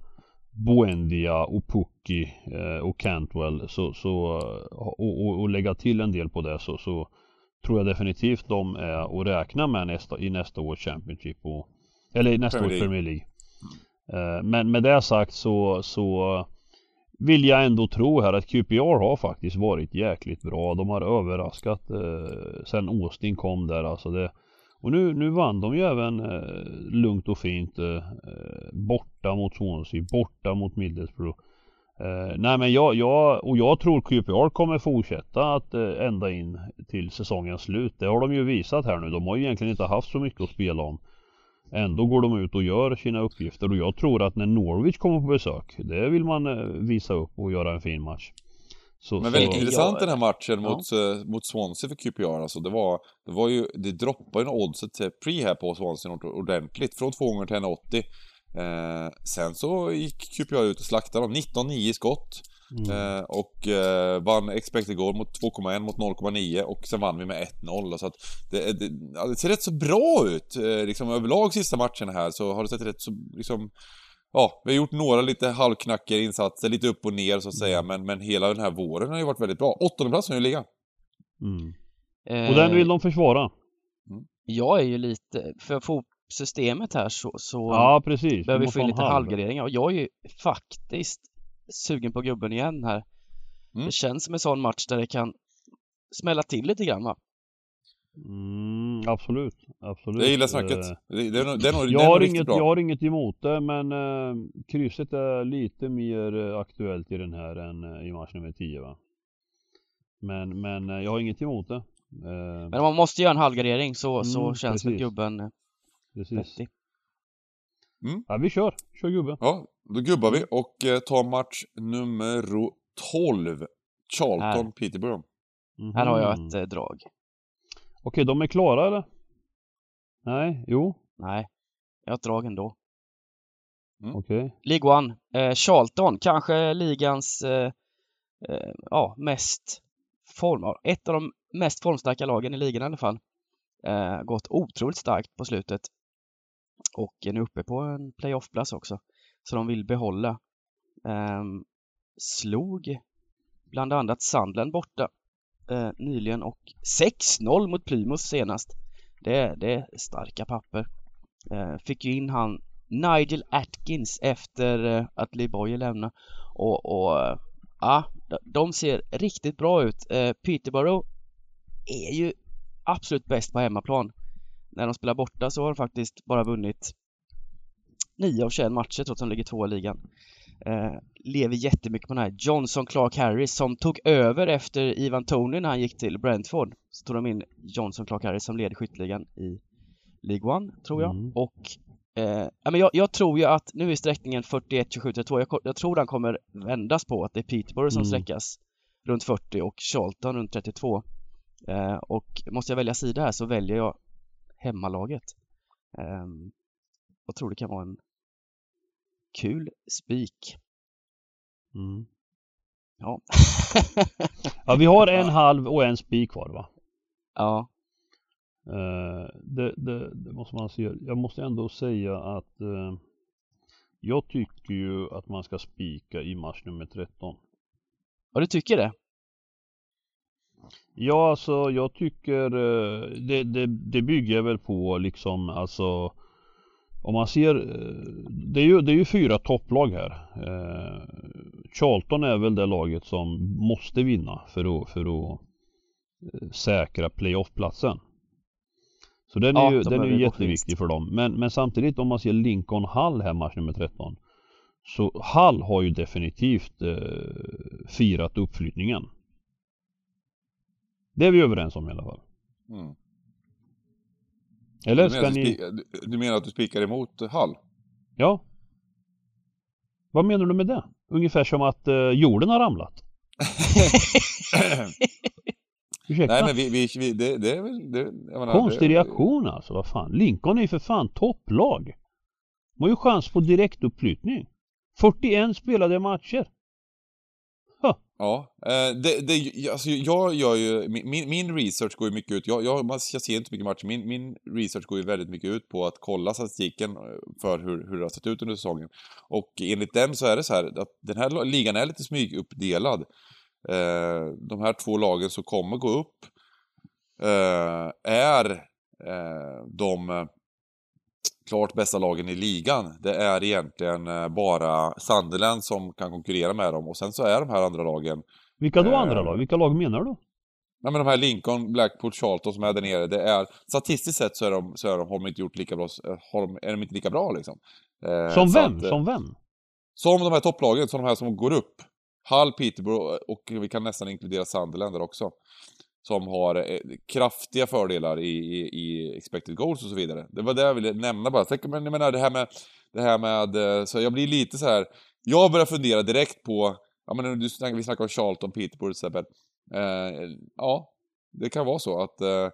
Buendia och Pukki eh, och Cantwell så, så, och, och, och lägga till en del på det så, så tror jag definitivt de är att räkna med nästa, i nästa års Championship och, eller i nästa års. Premier League. Eh, Men med det sagt så, så vill jag ändå tro här att QPR har faktiskt varit jäkligt bra. De har överraskat eh, sen Austin kom där alltså det och nu, nu vann de ju även eh, lugnt och fint eh, eh borta mot Swansea, borta mot Middlesbrough. Eh, nej men jag, jag, och jag tror QPR kommer fortsätta att eh, ända in till säsongens slut. Det har de ju visat här nu. De har ju egentligen inte haft så mycket att spela om. Ändå går de ut och gör sina uppgifter och jag tror att när Norwich kommer på besök, det vill man eh, visa upp och göra en fin match. Så, Men så, väldigt intressant Ja. den här matchen mot, eh, mot Swansea för QPR alltså. Det var, det var ju, det droppade ju oddset till pre här på Swansea ord- ordentligt. Från två gånger till 1,80. Eh, sen så gick QPR ut och slaktade dem. 19-9 i skott. Mm. Eh, och eh, vann expected goal mot 2,1 mot 0,9 och sen vann vi med 1-0. Så att det, det, det ser rätt så bra ut. Eh, liksom överlag sista matchen här så har det sett rätt så, liksom Ja, vi har gjort några lite halvknackiga insatser, lite upp och ner så att säga, men, men hela den här våren har ju varit väldigt bra. Åttonde platsen i ligan. mm. Eh, Och den vill de försvara. Jag är ju lite, för få systemet här så, så Ja precis. Behöver vi få in lite halv. halvgraderingar och jag är ju faktiskt sugen på gubben igen här. Mm. Det känns som en sån match där det kan smälla till lite grann va? Mm, absolut, absolut. Jag gillar snacket. Eh, Det, det är nog, det är nog, det Jag har, inget, bra. jag har inget emot det men eh, krysset är lite mer eh, aktuellt i den här än eh, i match nummer 10 va. Men, men jag har inget emot det. Eh, Men om man måste göra en halvgradering så, så Mm, känns väl precis. gubben eh, precis. vettig. Ja vi kör, kör gubbe. Ja, då gubbar vi och eh, tar match nummer 12. Charlton, Här. Peterborough. Mhm. Här har jag ett eh, drag. Okej, de är klara eller? Nej, jo, Nej, jag har ett drag ändå. okej. League One, eh, Charlton, kanske ligans eh, eh, ja, mest form, ett av de mest formstarka lagen i ligan i alla fall. Eh, gått otroligt starkt på slutet och är nu uppe på en playoffplats också. Så de vill behålla. Um, slog bland annat Sandland borta uh, nyligen och 6-0 mot Plymouth senast. Det, det är starka papper. Uh, fick ju in han Nigel Atkins efter uh, att Lee Boyer lämnade och, och ja, de- ser riktigt bra ut. Peterborough är ju absolut bäst på hemmaplan. När de spelar borta så har de faktiskt bara vunnit 9 av 21 matcher trots att de ligger två i ligan. Eh, lever jättemycket på den här Johnson Clark Harris som tog över efter Ivan Tony när han gick till Brentford. Så tog de in Johnson Clark Harris som leder skytteligan i League One, tror jag. Mm. Och eh, jag, jag tror ju att nu är sträckningen 41, 27, 32. Jag, jag tror den kommer vändas på att det är Peterborough som Mm. sträckas runt 40 och Charlton runt 32. Eh, och måste jag välja sida här så väljer jag hemmalaget. Ehm, jag tror det kan vara en kul spik. Mm. Ja. Ja vi har en halv och en spik kvar va? ja. Eh, det, det, det måste man se. Jag måste ändå säga att eh, jag tycker ju att man ska spika i match nummer 13. Och du tycker det? Ja alltså jag tycker eh, det, det, det bygger väl på liksom alltså om man ser eh, det är ju, det är ju fyra topplag här. Eh, Charlton är väl det laget som måste vinna för att, för att säkra playoffplatsen. Så den är Ja, ju, de den är ju jätteviktig för dem. Men, men samtidigt om man ser Lincoln Hall här match nummer 13. Så Hall har ju definitivt eh, firat uppflyttningen. Det är vi överens om i alla fall. Mm. Eller du, ska ni... du- du menar att du spikar emot Hall? Ja. Vad menar du med det? Ungefär som att uh, jorden har ramlat. Ursäkta? Nej men vi, vi, vi det, det är väl... Det, jag menar, Konstig det, reaktion alltså, vad fan. Lincoln är ju för fan topplag. De har ju chans på direktuppflyttning. 41 spelade matcher. Ja, eh, det, det, alltså jag gör ju, min, min research går ju mycket ut, jag, jag, jag ser inte mycket matcher, min, min research går ju väldigt mycket ut på att kolla statistiken eh, för hur, hur det har sett ut under säsongen. Och enligt den så är det så här att den här ligan är lite smyguppdelad. Eh, de här två lagen som kommer gå upp är de klart bästa lagen i ligan. Det är egentligen eh, bara Sunderland som kan konkurrera med dem och sen så är de här andra lagen... Vilka då eh, andra lag? Vilka lag menar du? Nej men de här Lincoln, Blackpool, Charlton som är där nere, det är... Statistiskt sett så är de, så är de, har de inte gjort lika bra, eh, har de, är de inte lika bra liksom. Eh, som vem? Att, som vem? Som de här topplagen, som de här som går upp. Hull, Peterborough och vi kan nästan inkludera Sunderland där också som har eh, kraftiga fördelar i, i, i, expected goals och så vidare. Det var det jag ville nämna bara. Men jag menar det här med, det här med, eh, så jag blir lite så här. jag börjar fundera direkt på, ja men du, vi snackar om Charlton, Peterborough till exempel. Eh, ja, det kan vara så att eh,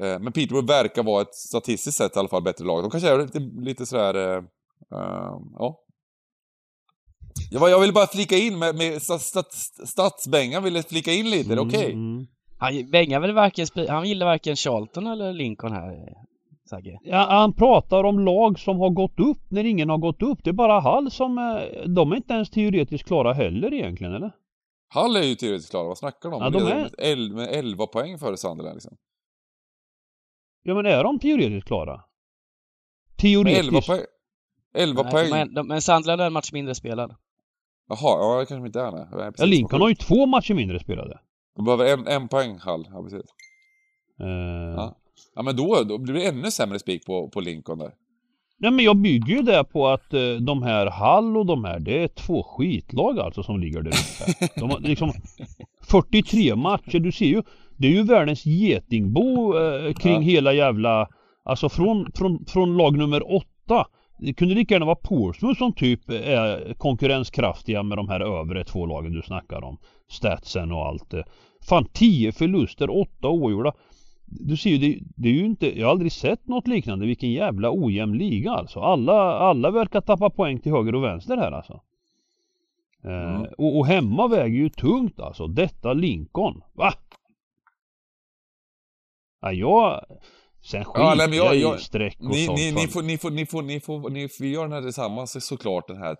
eh, men Peterborough verkar vara ett statistiskt sett i alla fall bättre lag. De kanske är lite, lite sådär, eh, ja. Jag ville bara flika in med, med stadsbängan ville flika in lite, mm, okej? Okay. Mm. Han Bengan väl varken, han gillar varken Charlton eller Lincoln här, Sagge? Ja, han pratar om lag som har gått upp när ingen har gått upp. Det är bara Hall som, eh, de är inte ens teoretiskt klara heller egentligen, eller? Hall är ju teoretiskt klara, vad snackar de om? Ja, de är... Med 11 poäng före Sunderland liksom. Ja men är de teoretiskt klara? Teoretiskt? 11 poäng? 11 nej, poäng? Men, de, men Sunderland är en match mindre spelad. Jaha, ja det kanske inte är nej. Ja, Lincoln har ju två matcher mindre spelade. De behöver en, en poäng Hall, ja precis. Uh... Ja. ja men då, då blir det ännu sämre spik på, på Lincoln där. Nej men jag bygger ju det på att uh, de här Hall och de här, det är två skitlag alltså som ligger där ute. De har liksom 43 matcher, du ser ju. Det är ju världens getingbo uh, kring ja. hela jävla, alltså från, från, från lag nummer åtta det kunde lika gärna vara Portsmouth som typ är konkurrenskraftiga med de här övre två lagen du snackar om. Statsen och allt. Fan 10 förluster, 8 oavgjorda. Du ser ju, det, det, är ju inte, jag har aldrig sett något liknande. Vilken jävla ojämn liga alltså. Alla, alla verkar tappa poäng till höger och vänster här alltså. Eh, mm. Eh, och, och hemma väger ju tungt alltså. Detta Lincoln. Va? Ja, jag... Sen skiter ja, nej, jag, jag, i streck och ni, sånt. Ni, ni, får, ni, får, ni, får, ni, får, ni får, vi gör den här tillsammans såklart den här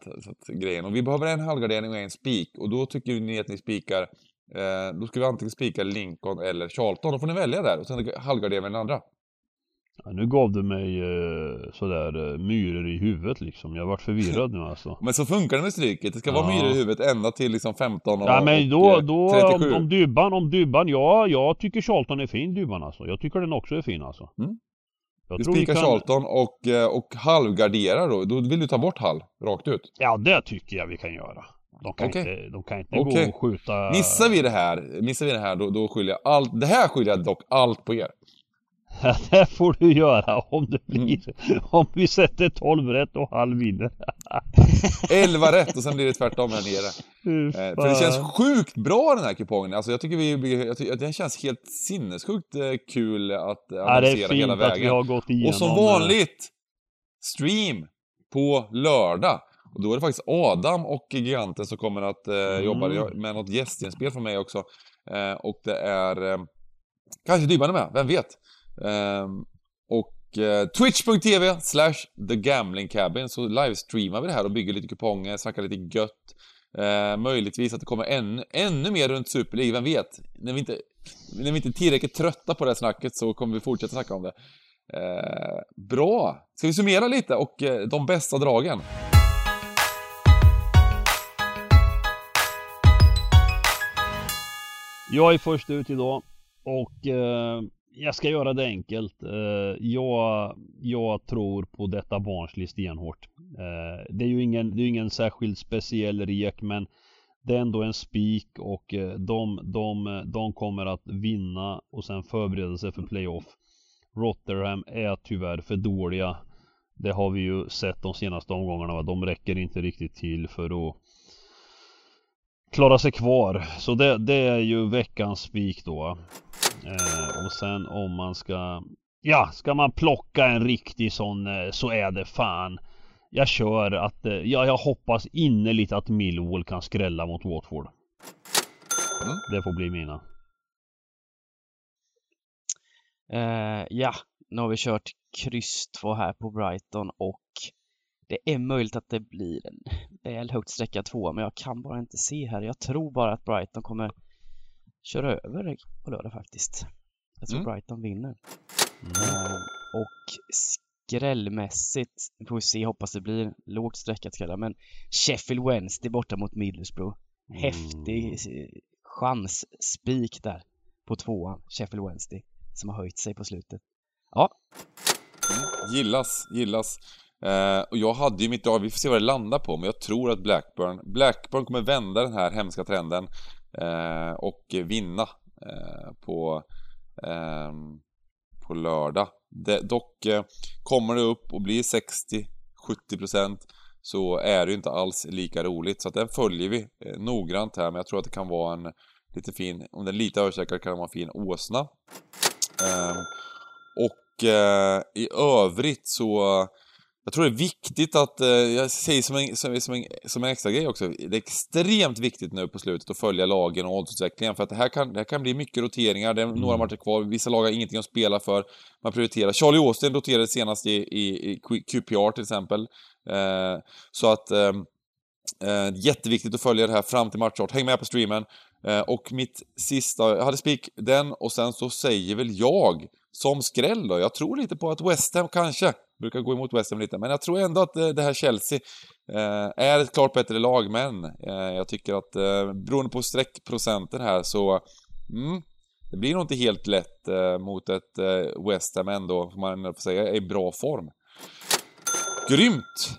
grejen. Och vi behöver en halvgardering och en spik. Och då tycker ni att ni spikar, eh, då ska vi antingen spika Lincoln eller Charlton. Då får ni välja där och sen halvgardera med den andra. Ja, nu gav du mig eh, sådär eh, myror i huvudet liksom. Jag vart förvirrad nu alltså. men så funkar det med stryket. Det ska ja. vara myror i huvudet ända till liksom 15 och, Ja men då, och, då 37. om, om Dybban, om Dybban, ja, jag tycker Charlton är fin Dybban alltså. Jag tycker den också är fin alltså. Mm. du spikar kan... Charlton och, eh, och halvgarderar då. Då vill du ta bort halv, rakt ut? Ja det tycker jag vi kan göra. De kan okay. inte, de kan inte okay. gå och skjuta... Missar vi det här, missar vi det här då, då skyller jag allt, det här skyller jag dock allt på er. det får du göra om det blir mm. Om vi sätter 12 rätt och halv vinner 11 rätt och sen blir det tvärtom här nere eh, För det känns sjukt bra den här kupongen Alltså jag tycker vi, jag tycker, den känns helt sinnessjukt eh, kul att analysera ja, hela vägen att vi har gått igenom Och som eh, vanligt Stream på lördag och då är det faktiskt Adam och Giganten som kommer att eh, mm. jobba med något gästinspel från mig också. Eh, och det är eh, kanske Dybban är med, vem vet? Um, och eh, twitch.tv slash thegamblingcabin så livestreamar vi det här och bygger lite kuponger, snackar lite gött. Ehm, möjligtvis att det kommer ännu, ännu mer runt Super League, vem vet? När vi, inte, när vi inte är tillräckligt trötta på det här snacket så kommer vi fortsätta snacka om det. Eh, bra! Ska vi summera lite och eh, de bästa dragen? Jag är först ut idag och eh, jag ska göra det enkelt. Eh, jag, jag tror på detta Barnsley stenhårt. Eh, det är ju ingen, det är ingen särskilt speciell rek men det är ändå en spik och eh, de, de, de kommer att vinna och sen förbereda sig för playoff. Rotherham är tyvärr för dåliga. Det har vi ju sett de senaste omgångarna. De räcker inte riktigt till för att klara sig kvar. Så det, det är ju veckans spik då. Eh, och sen om man ska Ja, ska man plocka en riktig sån eh, så är det fan Jag kör att, eh, ja, jag hoppas innerligt att Millwall kan skrälla mot Watford. Mm. Det får bli mina. Uh, ja, nu har vi kört kryss 2 här på Brighton och det är möjligt att det blir en väl högt sträcka 2 men jag kan bara inte se här. Jag tror bara att Brighton kommer köra över på lördag faktiskt. Jag tror mm. Brighton vinner. Mm. Uh, och skrällmässigt, får vi se, hoppas det blir lågt sträckat skrälla, men Sheffield Wednesday borta mot Middlesbrough. Häftig mm. chansspik där på tvåan, Sheffield Wednesday, som har höjt sig på slutet. Ja. Mm, gillas, gillas. Eh, och jag hade ju mitt drag, vi får se vad det landar på, men jag tror att Blackburn, Blackburn kommer vända den här hemska trenden Eh, och vinna eh, på, ehm, på lördag. Det, dock eh, kommer det upp och blir 60-70% så är det ju inte alls lika roligt. Så att den följer vi eh, noggrant här, men jag tror att det kan vara en lite fin, om den är lite översäkrad kan det vara en fin åsna. Eh, och eh, i övrigt så jag tror det är viktigt att, eh, jag säger som en, som, en, som en extra grej också, det är extremt viktigt nu på slutet att följa lagen och oddsutvecklingen för att det här kan, det här kan bli mycket roteringar, det är några mm. matcher kvar, vissa lag har ingenting att spela för, man prioriterar. Charlie Austin roterade senast i, i, i QPR till exempel. Eh, så att ehm, eh, jätteviktigt att följa det här fram till matchstart. Häng med på streamen. Eh, och mitt sista, jag hade spik den och sen så säger väl jag som skräll då, jag tror lite på att West Ham kanske brukar gå emot West Ham lite, men jag tror ändå att det här Chelsea eh, är ett klart bättre lag, men eh, jag tycker att eh, beroende på streckprocenten här så mm, det blir nog inte helt lätt eh, mot ett eh, West Ham ändå, får man får säga, i bra form. Grymt!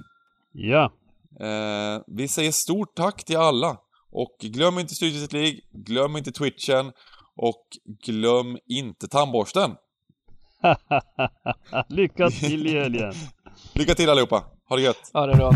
Ja. Eh, vi säger stort tack till alla. Och glöm inte Styrelset League, glöm inte Twitchen och glöm inte tandborsten. Lycka till i helgen! Lycka till allihopa! Ha det gött! Ha det bra!